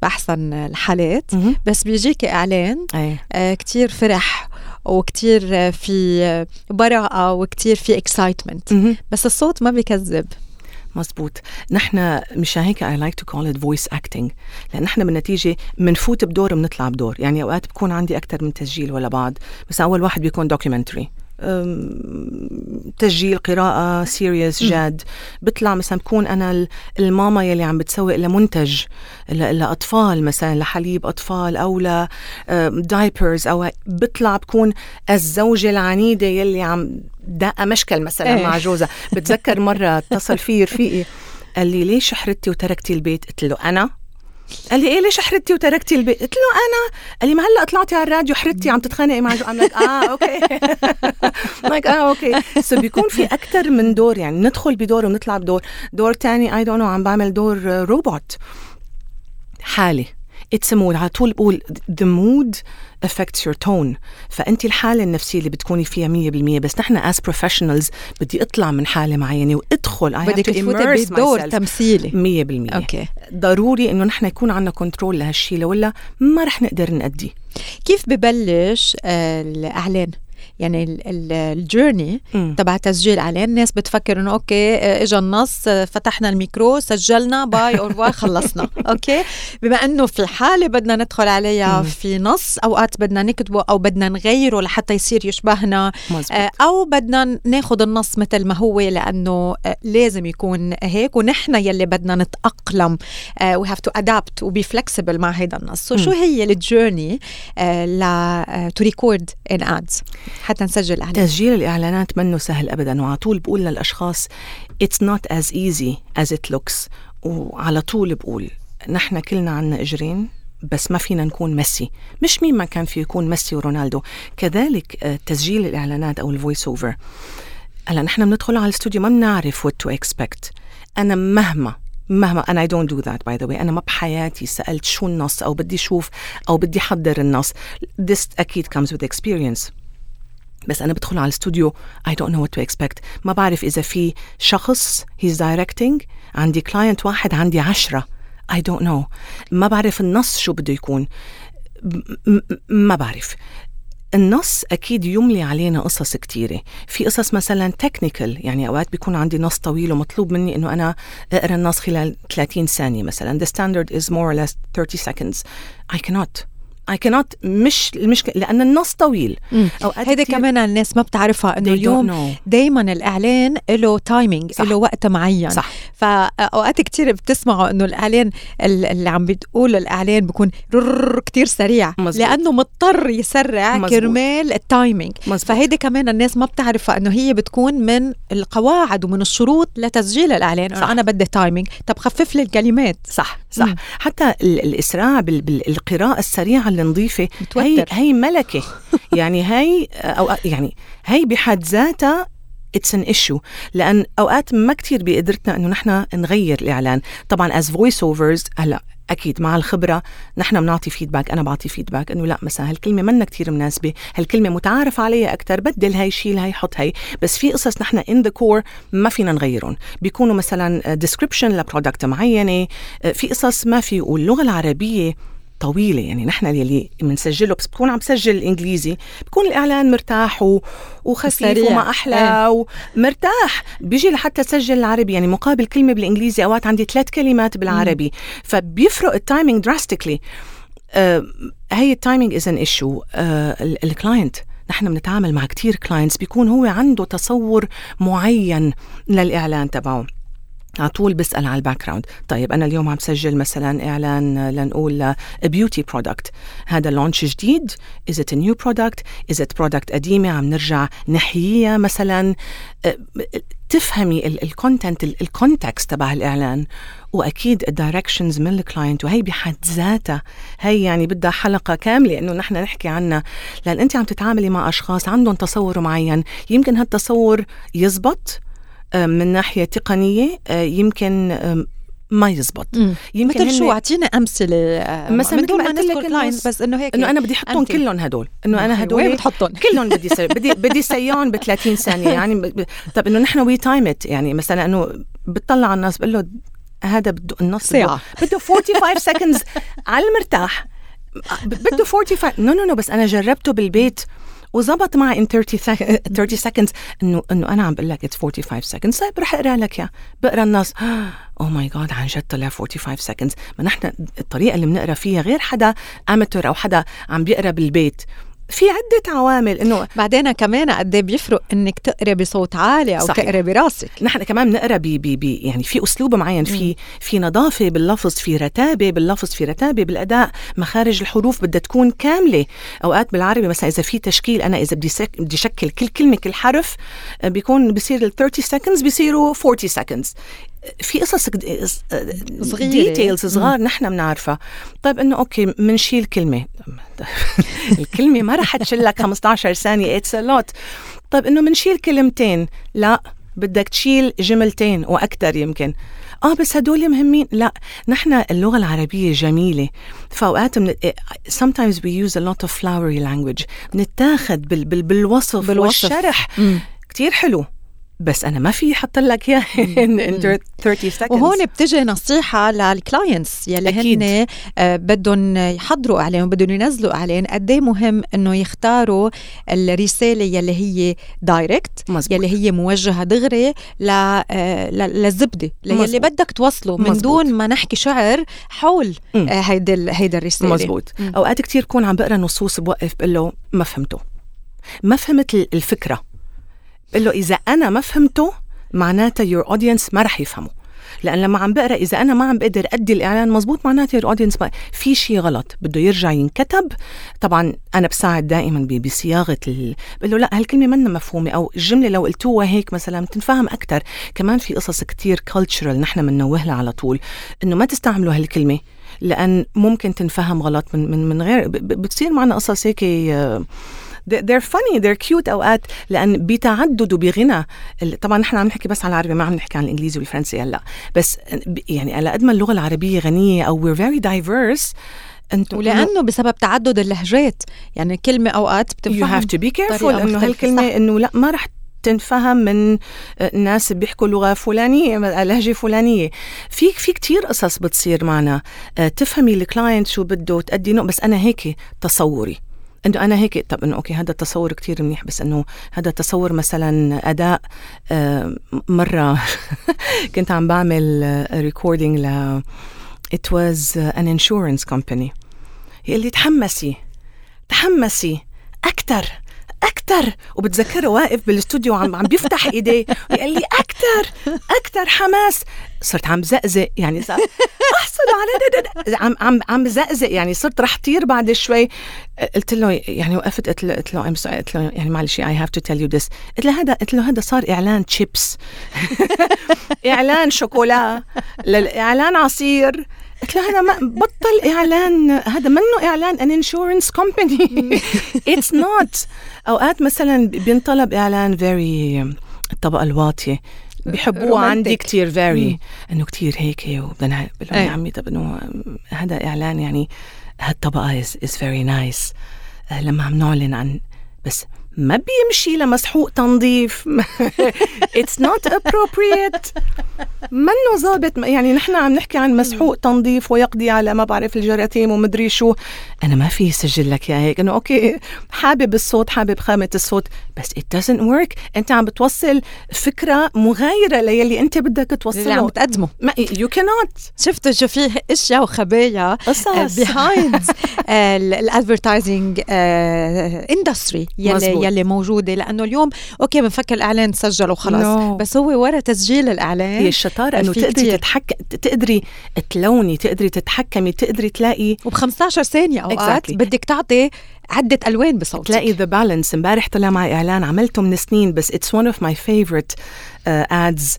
Speaker 2: بأحسن الحالات مم. بس بيجيكي إعلان آه كثير فرح وكتير في براءة وكتير في excitement بس الصوت ما بيكذب.
Speaker 1: مزبوط نحن مشان هيك I like to call it voice acting. لأن نحن بالنتيجة بنفوت بدور وبنطلع بدور. يعني أوقات بكون عندي أكثر من تسجيل ولا بعض بس أول واحد بيكون documentary تسجيل قراءة serious جاد. بطلع مثلا بكون أنا الماما يلي عم بتسوق لمنتج لأطفال مثلا لحليب أطفال أو ل diapers أو بطلع بكون الزوجة العنيدة يلي عم دقة مشكل مثلا. مع جوزها. بتذكر مرة اتصل في رفيقي قال لي ليش حردتي وتركتي البيت؟ قلت له أنا قال لي إيه ليش حردتي وتركتي البيت؟ قلت له أنا قال لي ما هلأ طلعتي على الراديو حردتي عم تتخانقي مع I'm like آه، okay. like آه، okay. so بيكون في أكثر من دور يعني ندخل بدور ونطلع بدور. دور تاني I don't know عم بعمل دور روبوت حالي. it's mood على طول بقول the mood affects your tone. فأنت الحالة النفسية اللي بتكوني فيها 100% بس نحن as professionals بدي اطلع من حالة معينة وادخل
Speaker 2: I بدك تفوتي بدور تمثيلي.
Speaker 1: 100% okay. ضروري إنه نحن يكون عندنا control لهالشيء لولا ما رح نقدر نأدي.
Speaker 2: كيف ببلش آه، الإعلان؟ يعني ال journey تبع تسجيل عليه الناس بتفكر إنه okay آه، اجى النص آه، فتحنا الميكرو سجلنا bye أو خلصنا. okay؟ بما إنه في حاله بدنا ندخل عليها في نص أوقات بدنا نكتبه أو بدنا نغيره لحتى يصير يشبهنا مزبوط. آه، أو بدنا ناخذ النص مثل ما هو لأنه لازم يكون هيك ونحن يلي بدنا نتأقلم we have to adapt و be flexible مع هذا النص. شو هي ال journey ل to record an ad حتى نسجل
Speaker 1: إعلان تسجيل الإعلانات منه سهل أبدا وعلى طول بقول للأشخاص it's not as easy as it looks. وعلى طول بقول نحن كلنا عنا إجرين بس ما فينا نكون ميسي. مش مين ما كان في يكون ميسي ورونالدو. كذلك آه، تسجيل الإعلانات أو ال voice over هلا نحن بندخل على الاستوديو ما بنعرف what to expect. أنا مهما مهما أنا I don't do that by the way أنا ما بحياتي سألت شو النص أو بدي أشوف أو بدي احضر النص. This أكيد comes with experience. بس أنا بدخل على الاستوديو I don't know what to expect. ما بعرف إذا في شخص he's directing عندي client واحد عندي عشرة. I don't know. ما بعرف النص شو بده يكون. ما بعرف. النص أكيد يملي علينا قصص كتيرة. في قصص مثلا technical يعني أوقات بيكون عندي نص طويل ومطلوب مني إنه أنا أقرأ النص خلال 30 ثانية مثلا. Standard is more or less 30 seconds. I cannot. I cannot مش المشكلة لأن النص طويل.
Speaker 2: هيدي كمان الناس ما بتعرفها إنه اليوم دائما الإعلان له timing له وقت معين. صح. فأوقات كثير بتسمعوا إنه الإعلان اللي عم بتقول الإعلان بيكون كثير سريع مزبوط. لأنه مضطر يسرع مزبوط. كرمال ال timing فهيدي كمان الناس ما بتعرفها إنه هي بتكون من القواعد ومن الشروط لتسجيل الإعلان صح. أنا بدي timing طب خفف لي الكلمات
Speaker 1: صح صح مم. حتى الإسراع بالقراءه السريعة اللي نضيفه هي هي ملكة يعني هي أو يعني هي بحد ذاتها it's an issue لأن أوقات ما كتير بقدرتنا إنه نحن نغير الإعلان. طبعا as voice overs هلأ أكيد مع الخبرة نحن بنعطي feedback أنا بعطي feedback إنه لأ مثلا هالكلمة منا كتير مناسبة هالكلمة متعارف عليها أكثر بدل هاي شيل هاي حط هاي. بس في قصص نحن in the core ما فينا نغيرهم. بيكونوا مثلا description ل product معينة في قصص ما في واللغة العربية طويلة. يعني نحن اللي بنسجله بس بكون عم سجل إنجليزي بكون الإعلان مرتاح و... وخفيف وما أحلى إيه. ومرتاح بيجي لحتى سجل العربي. يعني مقابل كلمة بالإنجليزي أوقات عندي ثلاث كلمات بالعربي. مم. فبيفرق ال timing drastically آه هي ال timing is an issue ال client نحن بنتعامل مع كتير clients بيكون هو عنده تصور معين للإعلان تبعه. على طول بسأل على ال background طيب أنا اليوم عم سجل مثلا إعلان لنقول beauty product هذا launch جديد. is it new product is it product قديمة؟ عم نرجع نحييها مثلا. أه، تفهمي ال content ال context تبع الإعلان. وأكيد ال directions من ال client وهي بحد ذاتها. هي يعني بدها حلقة كاملة إنه نحن نحكي عنها. لأن أنت عم تتعاملي مع أشخاص عندهم تصور معين. يمكن هالتصور يزبط من ناحية تقنية آه، يمكن ما يزبط.
Speaker 2: يمكن مثل شو؟ أعطينا أمثلة آه، مثلا مثل ما نذكر client بس إنه هيك
Speaker 1: إنه أنا بدي أحطهم كلهم هدول. إنه أنا هدول وين
Speaker 2: بتحطهم؟
Speaker 1: كلهم بدي سي... بدي بدي ياهن ب 30 ثانية. يعني ب... طب إنه نحن we time it يعني مثلا إنه بتطلع على الناس بقول له هذا بده النص
Speaker 2: ساعه
Speaker 1: بده 45 seconds على المرتاح. بده 45 no no no بس أنا جربته بالبيت. وزبط معي in 30 30 seconds انه إنه أنا عم بقول لك it's 45 seconds طيب رح أقرأ لك اياه بقرأ النص. oh my God عن جد طلع 45 seconds ما نحن الطريقة اللي بنقرأ فيها غير حدا amateur أو حدا عم بيقرأ بالبيت. في عدة عوامل إنه
Speaker 2: بعدين كمان قد إيه بيفرق إنك تقري بصوت عالي أو صحيح. تقري براسك.
Speaker 1: نحن كمان بنقرأ بي بي بي يعني في أسلوب معين في في نظافة باللفظ في رتابة باللفظ في رتابة بالأداء مخارج الحروف بدها تكون كاملة. أوقات بالعربي مثلا إذا في تشكيل أنا إذا بدي بدي شكل كل كلمة كل حرف بيكون بصير ال 30 seconds بيصيروا 40 seconds في قصص صغيرة. details صغار نحن بنعرفها طيب إنه okay بنشيل كلمة. الكلمة ما رح تشيل 15 ثانية. it's a lot طيب إنه بنشيل كلمتين. لا بدك تشيل جملتين وأكثر يمكن. آه بس هدول مهمين. لا نحن اللغة العربية جميلة. فأوقات من sometimes we use a lot of flowery language. بنتاخذ بال... بال... بالوصف, بالوصف. والشرح. كتير حلو. بس أنا ما في أحط لك اياه in 30 seconds.
Speaker 2: وهون بتجي نصيحة لل clients يلي أكيد. هن آه، بدهم يحضروا اعلان وبدهم ينزلوا اعلان قد إيه مهم إنه يختاروا الرسالة يلي هي direct يلي هي موجهة دغري آه، للزبدة يلي بدك توصله من مزبوط. دون ما نحكي شعر حول آه، هيدي هيدا الرسالة.
Speaker 1: مزبوط. أوقات كثير كون عم بقرأ نصوص بوقف بقول له ما فهمته. ما فهمت الفكرة. بقول له إذا أنا ما فهمته معناتها your audience ما رح يفهموا. لأن لما عم بقرأ إذا أنا ما عم بقدر أدي الإعلان مزبوط your audience في شيء غلط بده يرجع ينكتب. طبعا أنا بساعد دائما بصياغة ال... بقول له لا هالكلمة منا مفهومة. أو الجملة لو قلتوها هيك مثلا بتنفهم أكثر كمان في قصص كتير كلتشرال نحن بننوه على طول إنه ما تستعملوا هالكلمة لأن ممكن تنفهم غلط من من من غير بتصير معنا قصص هيك آه they're funny they're cute أوقات لأن بتعدد وبغنى طبعا نحن عم نحكي بس على العربي ما عم نحكي عن الإنجليزي والفرنسي هلأ. بس يعني على قد ما اللغة العربية غنية أو we're very diverse
Speaker 2: أنتم ولأنه بسبب تعدد اللهجات. يعني كلمة أوقات
Speaker 1: بتنفهم you have to be careful إنه هالكلمة إنه لأ ما رح تنفهم من ناس بيحكوا لغة فلانية لهجة فلانية. في في كثير قصص بتصير معنا. آه، تفهمي ال client شو بده تأدي بس أنا هيك تصوري. إنه أنا هيك طب إنه okay هذا التصور كتير منيح بس إنه هذا التصور مثلا أداء آه، مرة كنت عم بعمل recording ل it was an insurance company. يقول تحمسي تحمسي أكثر أكثر وبتذكره واقف بالاستوديو عم عم بيفتح إيديه. ويقول لي أكثر أكثر حماس. صرت عم زقزق يعني صار احصلوا على عم عم عم زقزق يعني صرت رح طير بعد شوي. قلت له يعني وقفت قلت له قلت له قلت له يعني معلش I have to tell you this قلت له هذا قلت له هذا صار إعلان تشيبس إعلان شوكولا. إعلان عصير. قلت له هذا ما بطل إعلان هذا منه إعلان an insurance company it's not أوقات مثلا بينطلب إعلان very الطبقة الواطية بيحبوه عندي كتير very إنه كتير هيك وبدنا بقول يا عمي طب إنه هذا إعلان يعني هالطبقة is is very nice لما عم نعلن عن بس ما بيمشي لمسحوق تنظيف. it's not appropriate منه ظابط؟ يعني نحن عم نحكي عن مسحوق تنظيف ويقضي على ما بعرف الجراثيم ومدري شو. أنا ما فيي سجل لك يا هيك. انه أوكي حابب الصوت حابب خامة الصوت بس it doesn't work. أنت عم بتوصل فكرة مغايرة للي أنت بدك توصله. اللي
Speaker 2: عم تقدمه
Speaker 1: ما يو كانوت
Speaker 2: شفتوا شو في أشياء وخبايا behind ال advertising industry يلي يلي موجودة لأنه اليوم أوكي بنفكر الإعلان سجل وخلص no. بس هو ورا تسجيل الإعلان
Speaker 1: هي الشطارة إنه تقدري تتحكم تقدري تلوني تقدري تتحكمي تقدري تلاقي
Speaker 2: وب 15 ثانية أوقات exactly. بدك تعطي عدة ألوان بصوتك.
Speaker 1: تلاقي the balance امبارح طلع معي إعلان عملته من سنين بس it's one of my favorite ads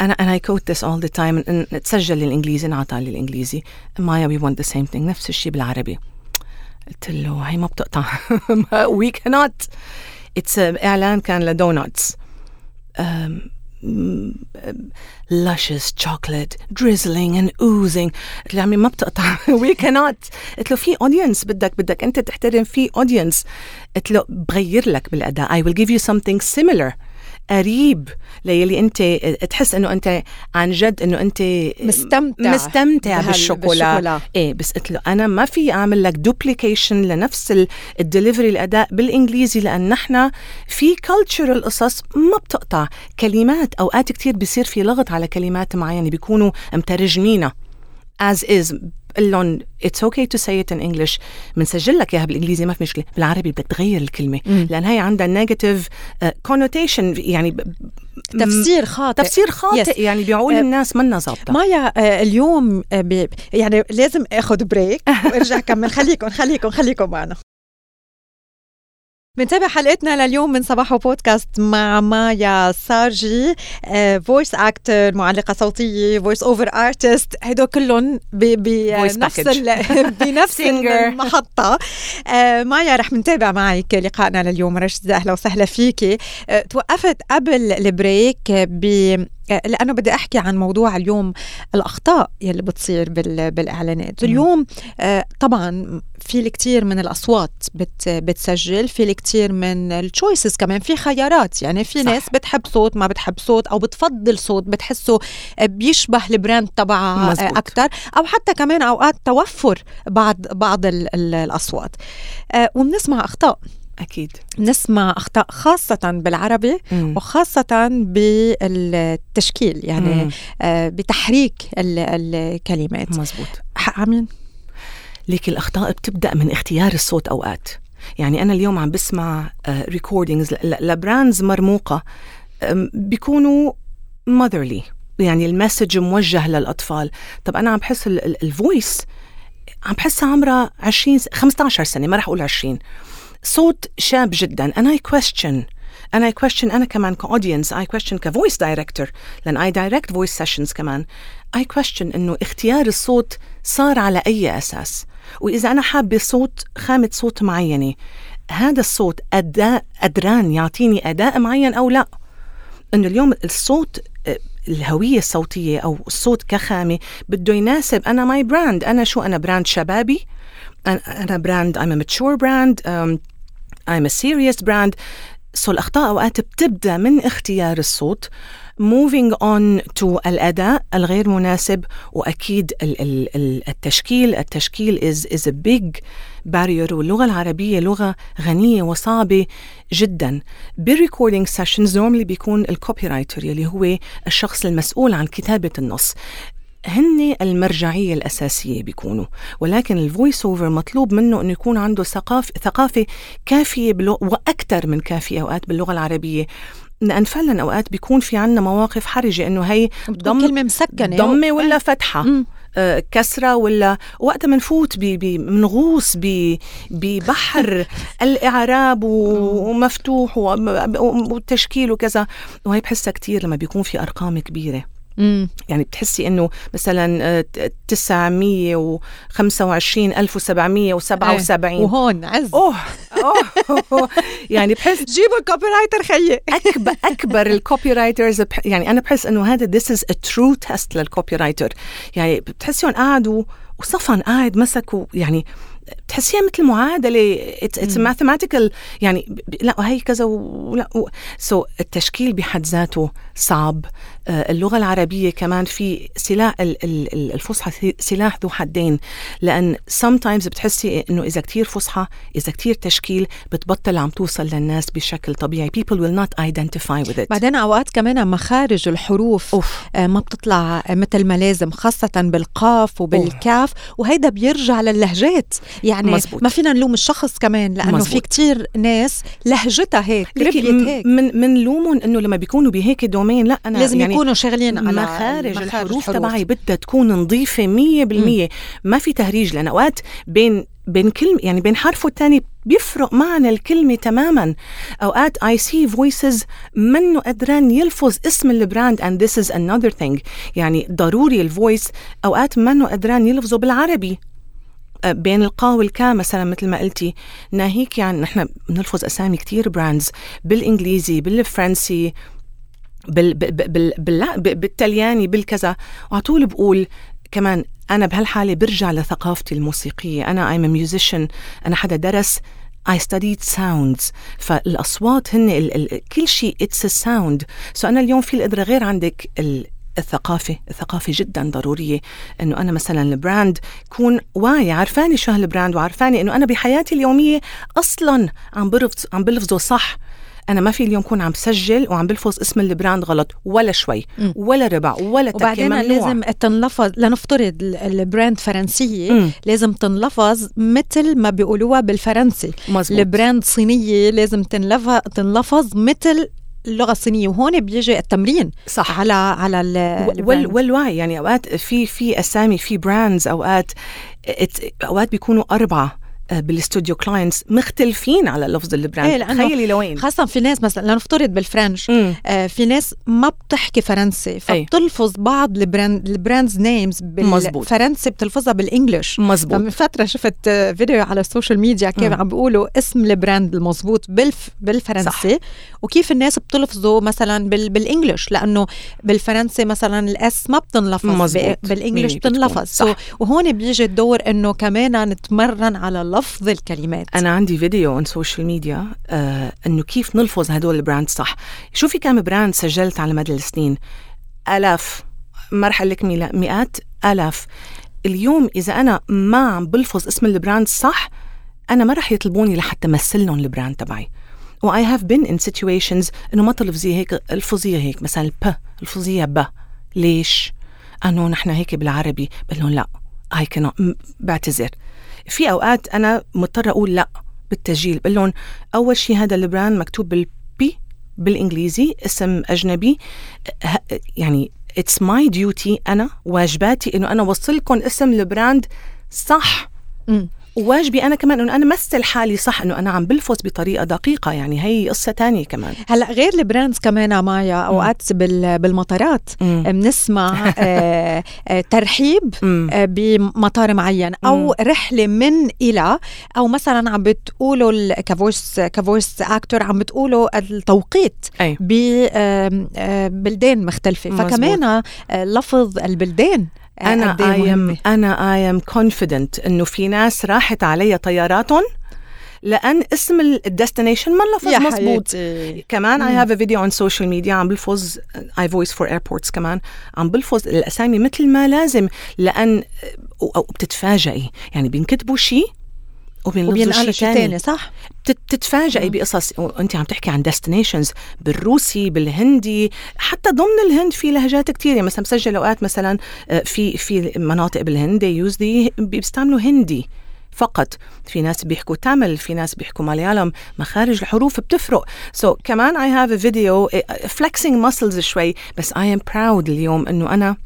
Speaker 1: أنا أنا I quote this all the time تسجل للإنجليزي انعطى للإنجليزي. مايا we want the same thing نفس الشيء بالعربي. قلت له هي ما بتقطع. وي كانوت اتس إعلان كان ل donuts luscious chocolate drizzling and oozing. قلت له عمي ما بتقطع. We cannot. قلت له في audience بدك بدك أنت تحترم في audience. قلت له بغير لك بالأداء. I will give you something similar. قريب ليلي انت تحس انه انت عن جد انه انت
Speaker 2: مستمتع
Speaker 1: مستمتع بالشوكولا. بالشوكولا. إيه بس قلت له أنا ما فيي أعمل لك duplication لنفس الدليفري الأداء بالإنجليزي لأن نحن في culture قصص ما بتقطع. كلمات أوقات كثير بيصير في لغط على كلمات معينة بيكونوا مترجمينها. As is. بقول لهم it's okay to say it in English بنسجل لك اياها بالانجليزي ما في مشكلة. بالعربي بدك تغير الكلمة. مم. لأن هي عندها negative connotation uh, يعني
Speaker 2: تفسير خاطئ.
Speaker 1: تفسير خاطئ. Yes. يعني بيعول uh, الناس منا ظابطة.
Speaker 2: مايا uh, اليوم uh, يعني لازم آخذ بريك وارجع كمل خليكم خليكم خليكم معنا. بنتابع حلقتنا لليوم من صباحو بودكاست مع مايا سارجي voice actor معلقة صوتية voice over artist هدول كلهم بنفس بنفس المحطة. آه، مايا رح نتابع معك لقائنا لليوم. رشد أهلا وسهلا فيكي. آه، توقفت قبل البريك ب لأنه بدي أحكي عن موضوع اليوم الأخطاء يلي بتصير بالإعلانات. اليوم آه، طبعا في الكثير من الأصوات بت بتسجل في الكثير من ال choices كمان في خيارات. يعني في. ناس بتحب صوت ما بتحب صوت أو بتفضل صوت بتحسه بيشبه ال brand تبعها أكثر أو حتى كمان أوقات توفر بعض بعض الأصوات. آه، وبنسمع أخطاء.
Speaker 1: أكيد.
Speaker 2: نسمع أخطاء خاصة بالعربي مم. وخاصة بالتشكيل يعني آه بتحريك الكلمات.
Speaker 1: مزبوط.
Speaker 2: حق عمين
Speaker 1: ليك الأخطاء بتبدأ من اختيار الصوت أوقات. يعني أنا اليوم عم بسمع recordings آه ل brands مرموقة بيكونوا motherly. يعني ال message موجه للأطفال. طب أنا عم بحس ال voice عم بحسها عمرها 20 15 سنة ما رح أقول 20 صوت شاب جدا. And I question. And I question أنا كمان ك audience I question ك voice director لأن I direct voice sessions كمان. I question إنه اختيار الصوت صار على أي أساس. وإذا أنا حابة صوت خامة صوت معينة هذا الصوت أداء قدران يعطيني أداء معين أو لا؟ إنه اليوم الصوت الهوية الصوتية أو الصوت كخامة بده يناسب أنا my brand أنا شو؟ أنا brand شبابي. أنا brand I'm a mature brand um, I'm a serious brand. so الأخطاء أوقات بتبدأ من اختيار الصوت. Moving on to الأداء الغير مناسب وأكيد التشكيل. التشكيل is, is a big barrier واللغة العربية لغة غنية وصعبة جدا. بال recording sessions normally بيكون ال copywriter يلي هو الشخص المسؤول عن كتابة النص. هن المرجعية الأساسية بيكونوا ولكن ال voice over مطلوب منه أنه يكون عنده ثقافة ثقافة كافية وأكثر من كافية أوقات باللغة العربية. لأن فعلا أوقات بيكون في عنا مواقف حرجة إنه هي
Speaker 2: ضمة كلمة مسكنة.
Speaker 1: ضمة ولا فتحة. م. آه، كسرة ولا وقتها منفوت بنغوص ببحر الإعراب ومفتوح وتشكيل وكذا. وهي بحسها كتير لما بيكون في أرقام كبيرة. مم. يعني بتحسي إنه مثلا 925 آه، 1777
Speaker 2: إيه. وهون عز.
Speaker 1: أوه أوه. يعني بحس
Speaker 2: جيبوا ال copywriter خيي.
Speaker 1: اكبر أكبر ال copywriters يعني أنا بحس إنه هذا is a true test لل copywriter يعني بتحسيهم قعدوا وصفن قاعد مسكوا يعني بتحسيها مثل معادلة. it's mathematical يعني لا وهي كذا ولا so so التشكيل بحد ذاته صعب. آه، اللغة العربية كمان في سلاح الفصحى سلاح ذو حدين لأن sometimes بتحسي إنه إذا كتير فصحى إذا كتير تشكيل بتبطل عم توصل للناس بشكل طبيعي people will not identify with it
Speaker 2: بعدين أوقات كمان مخارج الحروف أوف. آه، ما بتطلع مثل ما لازم خاصة بالقاف وبالكاف وهيدا بيرجع للهجات يعني مزبوط. ما فينا نلوم الشخص كمان لأنه مزبوط. في كتير ناس لهجتها هيك ربيت هيك
Speaker 1: من من لومهم إنه لما بيكونوا بهيك domain لأ
Speaker 2: أنا لازم يعني يكونوا شغالين
Speaker 1: على مخارج الحروف تبعي بدها تكون نظيفة 100% ما في تهريج لأن أوقات بين بين كلمة يعني بين حرف والتاني بيفرق معنى الكلمة تماما. أوقات I see voice منه قدران يلفظ اسم ال brand and this is another thing. يعني ضروري ال voice أوقات منه قدران يلفظه بالعربي. بين القا والكا مثلا مثل ما قلتي. ناهيك يعني نحن بنلفظ أسامي كتير brands بالإنجليزي بالفرنسي. بال بال بال بال بالتلياني بالكذا. وعلى طول بقول كمان أنا بهالحالة برجع لثقافتي الموسيقية. أنا a musician. أنا حدا درس. I studied sounds. فالأصوات هن ال ال كل شيء it's a sound. so أنا اليوم في القدرة غير عندك ال الثقافة. الثقافة جدا ضرورية. إنه أنا مثلا ال brand كون واعي. عرفاني شو هال brand وعرفاني إنه أنا بحياتي اليومية أصلا عم بلفظ عم بلفظه صح. أنا ما في اليوم كون عم سجل وعم بلفظ اسم ال brand غلط ولا شوي ولا ربع ولا
Speaker 2: وبعدين لازم تنلفظ لنفترض ال brand فرنسيه م. لازم تنلفظ مثل ما بيقولوها بالفرنسي. مزبوط. ال brand صينية لازم تنلفظ تنلفظ مثل اللغة الصينية وهون بيجي التمرين
Speaker 1: صح.
Speaker 2: على على
Speaker 1: وال والوعي يعني أوقات في في أسامي في brands أوقات أوقات بيكونوا أربعة. بالاستوديو clients مختلفين على لفظ ال
Speaker 2: brand. إيه تخيلي لوين. خاصة في ناس مثلا لنفترض بال French. آه في ناس ما بتحكي فرنسي إيه. فبتلفظ بعض ال brand ال brands names بالفرنسي بتلفظها بال English.
Speaker 1: مزبوط
Speaker 2: من فترة شفت فيديو على ال social media كيف عم بيقولوا اسم ال brand المزبوط بالف بالفرنسي. صح. وكيف الناس بتلفظه مثلا بال بال English. لأنه بالفرنسي مثلا ال S ما بتنلفظ بال English بتنلفظ. وهون بيجي الدور إنه كمان نتمرن على اللفظ لفظ الكلمات.
Speaker 1: أنا عندي فيديو on social media آه إنه كيف نلفظ هدول ال brand صح. شوفي كم brand سجلت على مدى السنين. آلاف ما لك مئات آلاف. اليوم إذا أنا ما عم بلفظ اسم ال brand صح أنا ما رح يطلبوني لحتى مثل لهم ال brand تبعي. و I have been in situations إنه ما تلفظي هيك ألفظيها هيك مثلا ال P ألفظيها ب. ليش؟ انه نحن هيك بالعربي. بقول لهم لا I cannot بعتذر. في أوقات أنا مضطرة أقول لأ بالتسجيل بقول لهم أول شيء هذا ال brand مكتوب بال P بالإنجليزي اسم أجنبي يعني it's my duty أنا واجباتي إنه أنا اوصل لكم اسم ال brand صح. وواجبي أنا كمان إنه أنا مثل حالي صح إنه أنا عم بلفظ بطريقة دقيقة يعني هي قصة تانية كمان.
Speaker 2: هلأ غير ال brands كمان مايا أوقات بالمطارات بنسمع آه آه ترحيب آه بمطار معين أو. رحلة من إلى أو مثلا عم بتقولوا ك voice ك voice actor عم بتقولوا التوقيت ببلدان مختلفة. فكمان لفظ البلدان
Speaker 1: أنا اي أنا اي ام كونفيدنت إنه في ناس راحت علي طياراتهم لأن اسم ال destination ما لفظ مزبوط كمان I have a video on social media عم بلفظ I voice for airports كمان عم بلفظ الأسامي مثل ما لازم لأن أو بتتفاجئي. يعني بينكتبوا شيء وبين
Speaker 2: وبين
Speaker 1: شيء
Speaker 2: شيء ثاني صح؟
Speaker 1: بتتفاجئي بقصص. وانت عم تحكي عن destinations بالروسي بالهندي حتى ضمن الهند في لهجات كثيره يعني مثلا مسجل أوقات مثلا آه، في في مناطق بالهند use the بيستعملوا هندي فقط. في ناس بيحكوا تامل في ناس بيحكوا مليالم مخارج الحروف بتفرق. so, كمان I have a video flexing muscles شوي بس I am proud اليوم إنه أنا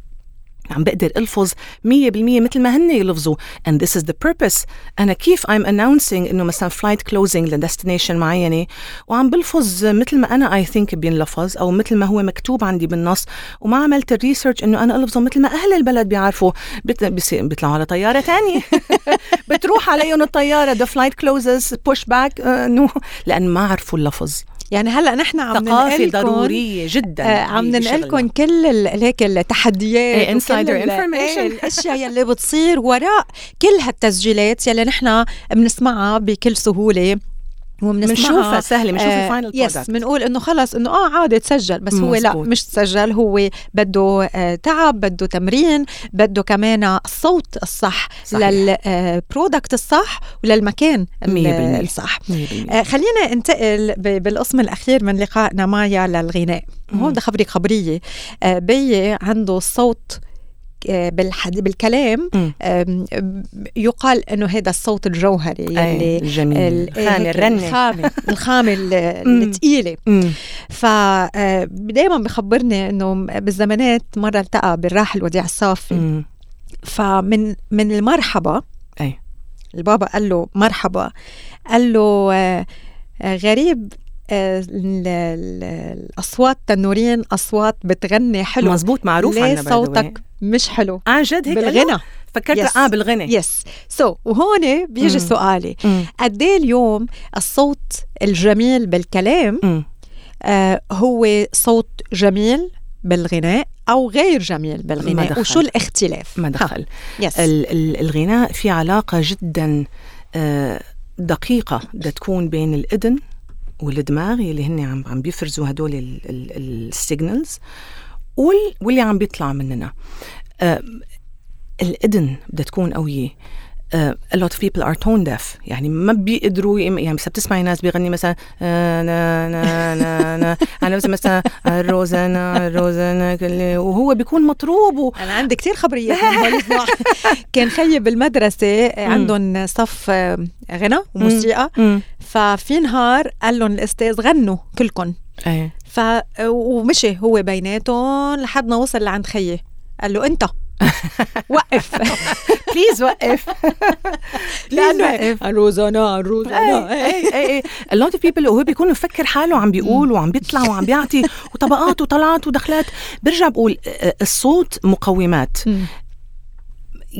Speaker 1: عم بقدر ألفظ 100% مثل ما هن يلفظوا. And this is the purpose. أنا كيف I'm announcing إنه مثلا flight closing ل destination معينة وعم بلفظ مثل ما أنا I think بينلفظ أو مثل ما هو مكتوب عندي بالنص وما عملت ال research إنه أنا ألفظه مثل ما أهل البلد بيعرفوا. بيطلعوا على طيارة ثانية بتروح عليهم الطيارة the flight closes push back uh, no. لأن ما عرفوا اللفظ.
Speaker 2: يعني هلأ نحن عم
Speaker 1: ثقافة ضرورية جدا
Speaker 2: آه عم ننقل لكم كل هيك التحديات
Speaker 1: insider information
Speaker 2: الأشياء يلي بتصير وراء كل هالتسجيلات يلي نحن بنسمعها بكل سهولة.
Speaker 1: وبنشوفها سهلة بنشوف
Speaker 2: آه ال final yes بنقول إنه خلص إنه آه عادي تسجل بس مزبوط. هو لا مش تسجل هو بده آه تعب بده تمرين بده كمان الصوت الصح لل product آه الصح وللمكان الصح. آه خلينا ننتقل بالقسم الأخير من لقائنا مايا للغناء. هون بدي خبرك خبرية. آه بي عنده صوت بالكلام يقال إنه هذا الصوت الجوهري
Speaker 1: يلي الجميل الخامه الرنه
Speaker 2: الخامه الخامه الثقيله فدائما بخبرني إنه بالزمانات مرة التقى بالراحل وديع الصافي. فمن من المرحبا
Speaker 1: أي.
Speaker 2: البابا قال له مرحبا قال له غريب الأصوات تنورين أصوات بتغني حلو.
Speaker 1: مزبوط معروف
Speaker 2: ليه صوتك مش حلو؟
Speaker 1: عن جد هيك؟
Speaker 2: بالغنى.
Speaker 1: فكرت yes. آه بالغنى.
Speaker 2: yes so, وهون بيجي مم. سؤالي. قد إيه اليوم الصوت الجميل بالكلام آه هو صوت جميل بالغناء أو غير جميل بالغناء وشو الاختلاف؟
Speaker 1: ما دخل. ال- الغناء في علاقة جدا آه دقيقة بدها تكون بين الإذن والدماغ اللي هن عم عم بيفرزوا هدول ال signals واللي عم بيطلع مننا. الإذن بدها تكون قوية. A lot of people are tone deaf. يعني ما بيقدروا يعني بس بتسمعي ناس بيغني مثلا آه نا نا نا نا أنا مثلا مثلا الروزانا الروزانا وهو بيكون مطروب و...
Speaker 2: أنا عندي كثير خبريات كان خيي بالمدرسة عندهم صف غنى وموسيقى. ففي نهار قال لهم الأستاذ غنوا كلكم
Speaker 1: إيه.
Speaker 2: ف ومشي هو بيناتهم لحد ما وصل لعند خيي. قال له أنت. وقف.
Speaker 1: please وقف.
Speaker 2: please وقف. الروزانا الروزانا
Speaker 1: اي اي اي a lot of people وهو بيكون مفكر حاله عم بيقول وعم بيطلع وعم بيعطي وطبقات وطلعات ودخلات. برجع بقول الصوت مقومات.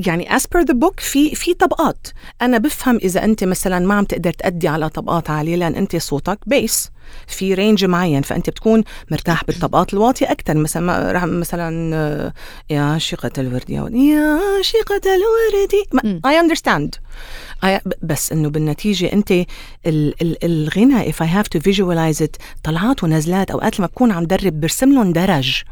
Speaker 1: يعني as per the book في في طبقات. أنا بفهم إذا أنت مثلا ما عم تقدر تأدي على طبقات عالية لأن أنت صوتك بيس في range معين فأنت بتكون مرتاح بالطبقات الواطية أكثر مثلا مثلا يا شقة الورد يا يا شقة الورد I understand بس إنه بالنتيجة أنت ال ال الغنى if I have to visualize it طلعات ونزلات أوقات لما بكون عم درب برسم لهم درج.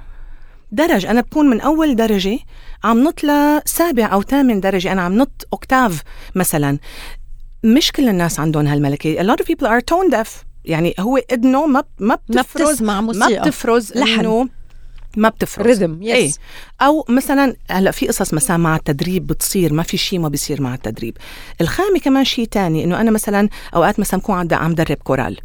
Speaker 1: درج. أنا بكون من أول درجة عم نط لسابع أو ثامن درجة. أنا عم نط octave مثلا. مش كل الناس عندهم هالملكة. A lot of people are tone deaf. يعني هو اذنه ما ما
Speaker 2: بتفرز ما,
Speaker 1: ما بتفرز
Speaker 2: لحن.
Speaker 1: ما بتفرز.
Speaker 2: rhythm yes
Speaker 1: إيه. أو مثلا هلأ في قصص مثلا مع التدريب بتصير. ما في شيء ما بيصير مع التدريب. الخامة كمان شيء تاني إنه أنا مثلا أوقات مثلا بكون عم درب كورال.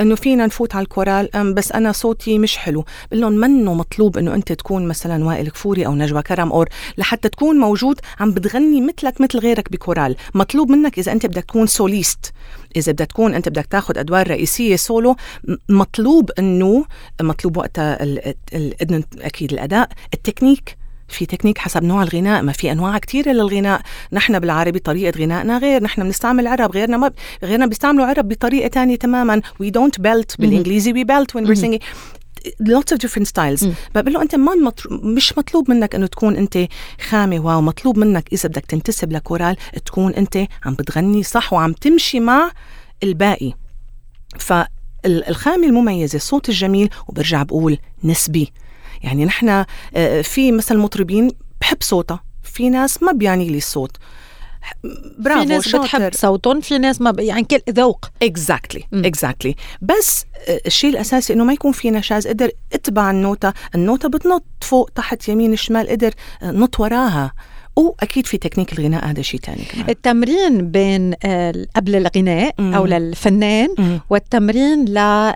Speaker 1: إنه فينا نفوت على الكورال بس أنا صوتي مش حلو. بقول لهم منه مطلوب إنه أنت تكون مثلا وائل كفوري أو نجوى كرم or لحتى تكون موجود عم بتغني مثلك مثل غيرك بكورال. مطلوب منك إذا أنت بدك تكون soloist. إذا بدك تكون أنت بدك تاخذ أدوار رئيسية سولو مطلوب إنه مطلوب وقتها أكيد الأداء التكنيك. في تكنيك حسب نوع الغناء ما في أنواع كثيره للغناء نحن بالعربي طريقة غنائنا غير نحن بنستعمل عرب غيرنا ما غيرنا بيستعملوا عرب بطريقة ثانية تماما. We don't belt بالإنجليزي we belt when we're singing. Lots of different styles. بقول له أنت ما مطر... مش مطلوب منك إنه تكون أنت خامة wow مطلوب منك إذا بدك تنتسب لكورال تكون أنت عم بتغني صح وعم تمشي مع الباقي. فالخامه المميزة الصوت الجميل وبرجع بقول نسبي. يعني نحن في مثل مطربين بحب صوتها في ناس ما بيعني لي الصوت برافو
Speaker 2: في ناس
Speaker 1: شاطر.
Speaker 2: بتحب صوتهم في ناس ما ب... يعني كل ذوق exactly.
Speaker 1: exactly بس آه، الشيء الأساسي إنه ما يكون في نشاز قدر اتبع النوتة النوتة بتنط فوق تحت يمين شمال قدر آه، نط وراها وأكيد في تكنيك الغناء هذا شيء ثاني كمان
Speaker 2: التمرين بين آه، قبل الغناء
Speaker 1: مم.
Speaker 2: أو للفنان
Speaker 1: مم.
Speaker 2: والتمرين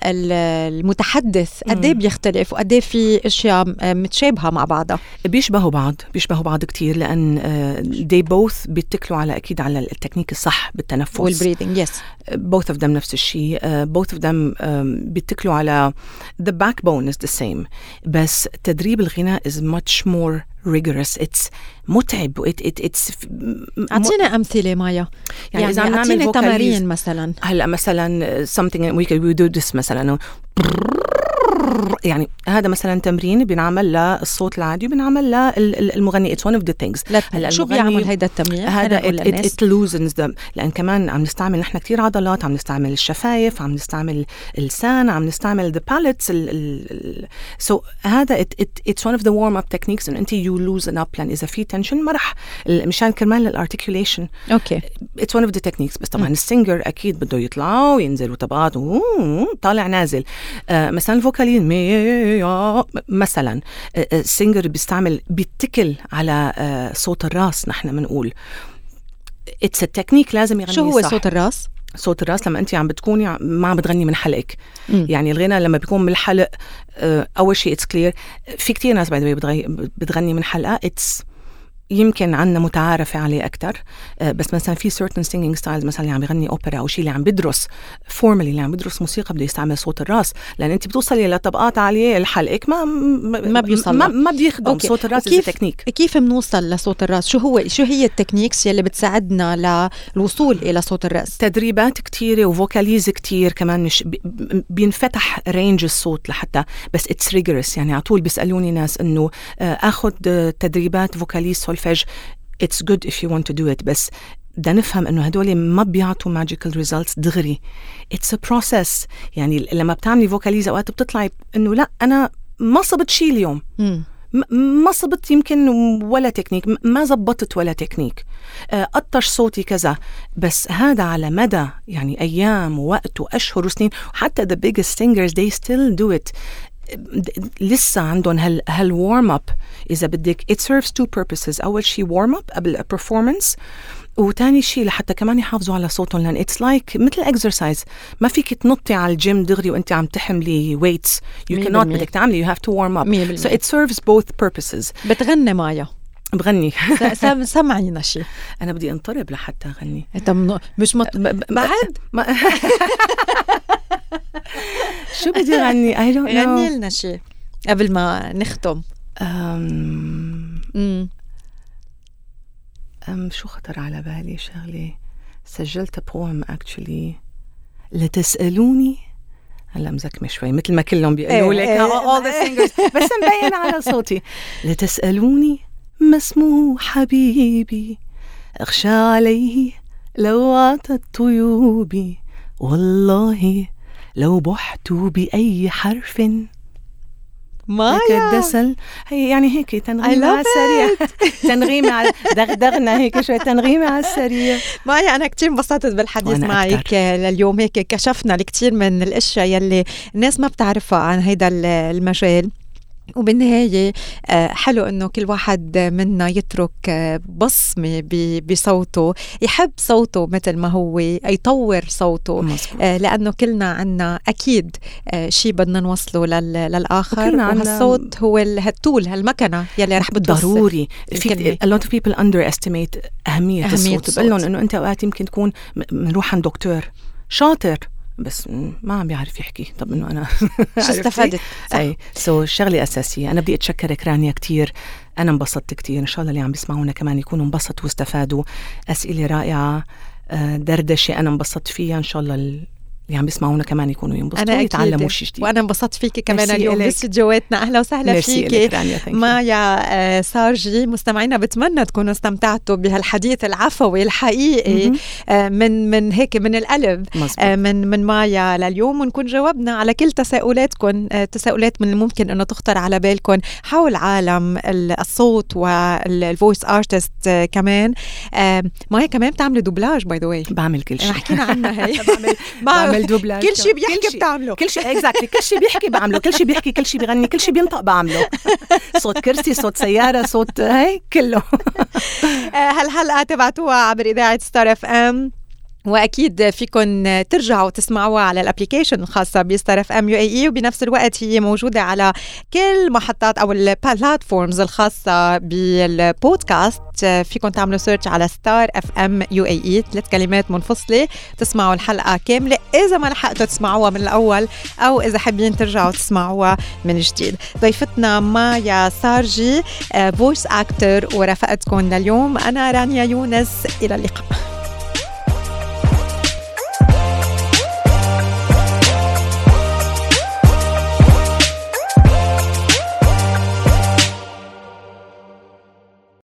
Speaker 2: للمتحدث قد
Speaker 1: إيه.
Speaker 2: بيختلف وقد إيه في أشياء آه، متشابهة مع بعضها
Speaker 1: بيشبهوا بعض بيشبهوا بعض كتير لأن آه، they both بيتكلوا على أكيد على التكنيك الصح بالتنفس
Speaker 2: وال breathing yes
Speaker 1: both of them نفس الشيء both of them um, بيتكلوا على the backbone is the same بس تدريب الغناء is much more rigorous. It's متعب. It, it, it's م-
Speaker 2: أعطينا أمثلة مايا.
Speaker 1: يعني,
Speaker 2: يعني,
Speaker 1: إذا عم نعمل
Speaker 2: اعطيني
Speaker 1: vocalize-
Speaker 2: تمارين مثلا.
Speaker 1: هلأ مثلا something we could we do this مثلا. يعني هذا مثلا تمرين بينعمل للصوت العادي وبينعمل للمغني one of the things.
Speaker 2: لا
Speaker 1: هلا
Speaker 2: شو بيعمل هيدا التمرين؟
Speaker 1: هذا loosens them. لأن كمان عم نستعمل نحن كثير عضلات عم نستعمل الشفايف عم نستعمل اللسان عم نستعمل ال, ال, so هذا it's one of the warm up techniques. إنه انت you loosen up. لأن إذا في tension ما رح ال- مشان كرمال ال
Speaker 2: articulation okay.
Speaker 1: It's one of the techniques. بس طبعا ال singer أكيد بده يطلع وينزل وطبقات طالع نازل. آه مثلا مي مثلا آه، آه، ال singer بيستعمل بيتكل على آه صوت الراس نحن بنقول it's ال technique لازم يغني
Speaker 2: شو هو
Speaker 1: صح.
Speaker 2: صوت الراس؟
Speaker 1: صوت الراس لما انت عم بتكوني ما عم بتغني من حلقك. يعني الغنى لما بيكون من الحلق آه، أول شيء it's clear في كتير ناس باي بتغني من حلقة it's يمكن عنا متعارفة عليه أكثر بس مثلا في certain singing styles مثلا اللي عم يغني أوبرا أو شيء اللي عم بدرس formally اللي عم بدرس موسيقى بده يستعمل صوت الراس لأن أنت بتوصلي لطبقات عالية الحلقك ما
Speaker 2: ما بيوصل
Speaker 1: ما. ما بيخدم
Speaker 2: okay.
Speaker 1: صوت الراس إذا تكنيك
Speaker 2: كيف بنوصل لصوت الراس؟ شو هو شو هي ال techniques يلي بتساعدنا للوصول إلى صوت الراس؟
Speaker 1: تدريبات كتيرة و vocalise كتير كمان مش بي- بينفتح range الصوت لحتى بس it's rigorous يعني على طول بيسألوني ناس إنه آه، آه، تدريبات vocalise solfège it's good if you want to do it بس بدنا نفهم إنه هدول ما بيعطوا magical results دغري. it's a process يعني لما بتعملي vocalise أوقات بتطلعي إنه لا أنا ما صبت شيء اليوم. م- ما صبت يمكن ولا تكنيك ما زبطت ولا تكنيك آه، قطش صوتي كذا. بس هذا على مدى يعني أيام ووقت وأشهر وسنين. حتى the biggest singers they still do it. لسه عندهم هال هال warm up. إذا بدك it serves two purposes. أول شيء warm up قبل performance وتاني شيء لحتى كمان يحافظوا على صوتهم لأن it's like like مثل exercise ما فيك تنطي على الجيم دغري وأنت عم تحملي ويتس يو
Speaker 2: بالمية.
Speaker 1: بدك تعملي you have to warm up. so it serves both purposes.
Speaker 2: بتغني مايا.
Speaker 1: بغني.
Speaker 2: سمعينا شيء
Speaker 1: أنا بدي أنطرب لحتى أغني.
Speaker 2: انت من- مش مط... بعد
Speaker 1: ما شو بدي أغني؟ I don't
Speaker 2: غني
Speaker 1: know
Speaker 2: لنا شيء قبل ما نختم.
Speaker 1: أم... أم شو خطر على بالي شغلة؟ سجلت بوم actually. لتسألوني هلا مزكمة شوي مثل ما كلهم بيقولوا
Speaker 2: إيه،
Speaker 1: لك
Speaker 2: إيه.
Speaker 1: all the singers. بس مبين على صوتي. لتسألوني ما اسمه حبيبي؟ أخشى عليه لو عطت طيوبي والله لو بحت بأي حرف.
Speaker 2: مايا!
Speaker 1: كدسل هي يعني هيك تنغيمة على السريع. تنغيمة على دغدغنا هيك شوي تنغيمة على السريع.
Speaker 2: مايا أنا كتير انبسطت بالحديث معك. لليوم هيك كشفنا الكثير من الأشياء يلي الناس ما بتعرفها عن هيدا ال- المجال. وبالنهاية آه، حلو إنه كل واحد منا يترك آه، بصمة بصوته يحب صوته مثل ما هو يطور صوته
Speaker 1: مزبوط.
Speaker 2: آه، لأنه كلنا عنا أكيد آه، شيء بدنا نوصله لل- للآخر
Speaker 1: وكلنا عنا-
Speaker 2: وهالصوت هو ال- هالتول هالمكنة يلي رح بتوصل
Speaker 1: ضروري. في a lot of people underestimate أهمية,
Speaker 2: أهمية
Speaker 1: الصوت
Speaker 2: الصوت.
Speaker 1: بقول لهم إنه أنت أوقات يمكن تكون بنروح عند دكتور شاطر بس ما عم بيعرف يحكي. طب إنه أنا
Speaker 2: شو؟ استفدت.
Speaker 1: أي. سو شغلة أساسية. أنا بدي اتشكرك رانيا كتير. أنا انبسطت كتير. إن شاء الله اللي عم بيسمعونا كمان يكونوا انبسطوا واستفادوا. أسئلة رائعة. آه، دردشة أنا انبسطت فيها. إن شاء الله ال- اللي عم بيسمعونا كمان يكونوا ينبسطوا ويتعلموا شيء جديد.
Speaker 2: وأنا انبسطت فيكي كمان اليوم باستديوهاتنا أهلا وسهلا فيكي مايا آه، سارجي مستمعينا بتمنى تكونوا استمتعتوا بهالحديث العفوي الحقيقي آه، من من هيك من القلب مزبوط. آه، من من مايا لليوم. ونكون جاوبنا على كل تساؤلاتكم تساؤلات من الممكن إنه تخطر على بالكم حول عالم الصوت وال voice artist كمان. مايا كمان بتعملي دوبلاج by the way
Speaker 1: بعمل كل شيء
Speaker 2: حكينا عنها هي.
Speaker 1: بعمل بعمل دوبلاج
Speaker 2: كل شيء بيحكي بتعمله.
Speaker 1: كل شيء exactly كل شيء بيحكي بعمله. كل شيء بيحكي كل شيء بيغني كل شيء بينطق بعمله. صوت كرسي صوت سيارة صوت هي كله.
Speaker 2: هالحلقه تبعتوها عبر إذاعة Star FM وأكيد فيكم ترجعوا تسمعوها على ال application الخاصة ب Star FM UAE وبنفس الوقت هي موجودة على كل محطات أو ال platforms الخاصة بالبودكاست. فيكم تعملوا search على Star FM UAE ثلاث كلمات منفصلة. تسمعوا الحلقة كاملة إذا ما لحقتوا تسمعوها من الأول أو إذا حابين ترجعوا تسمعوها من جديد. ضيفتنا مايا سارجي فويس أكتر ورفقتكم لليوم أنا رانيا يونس. إلى اللقاء.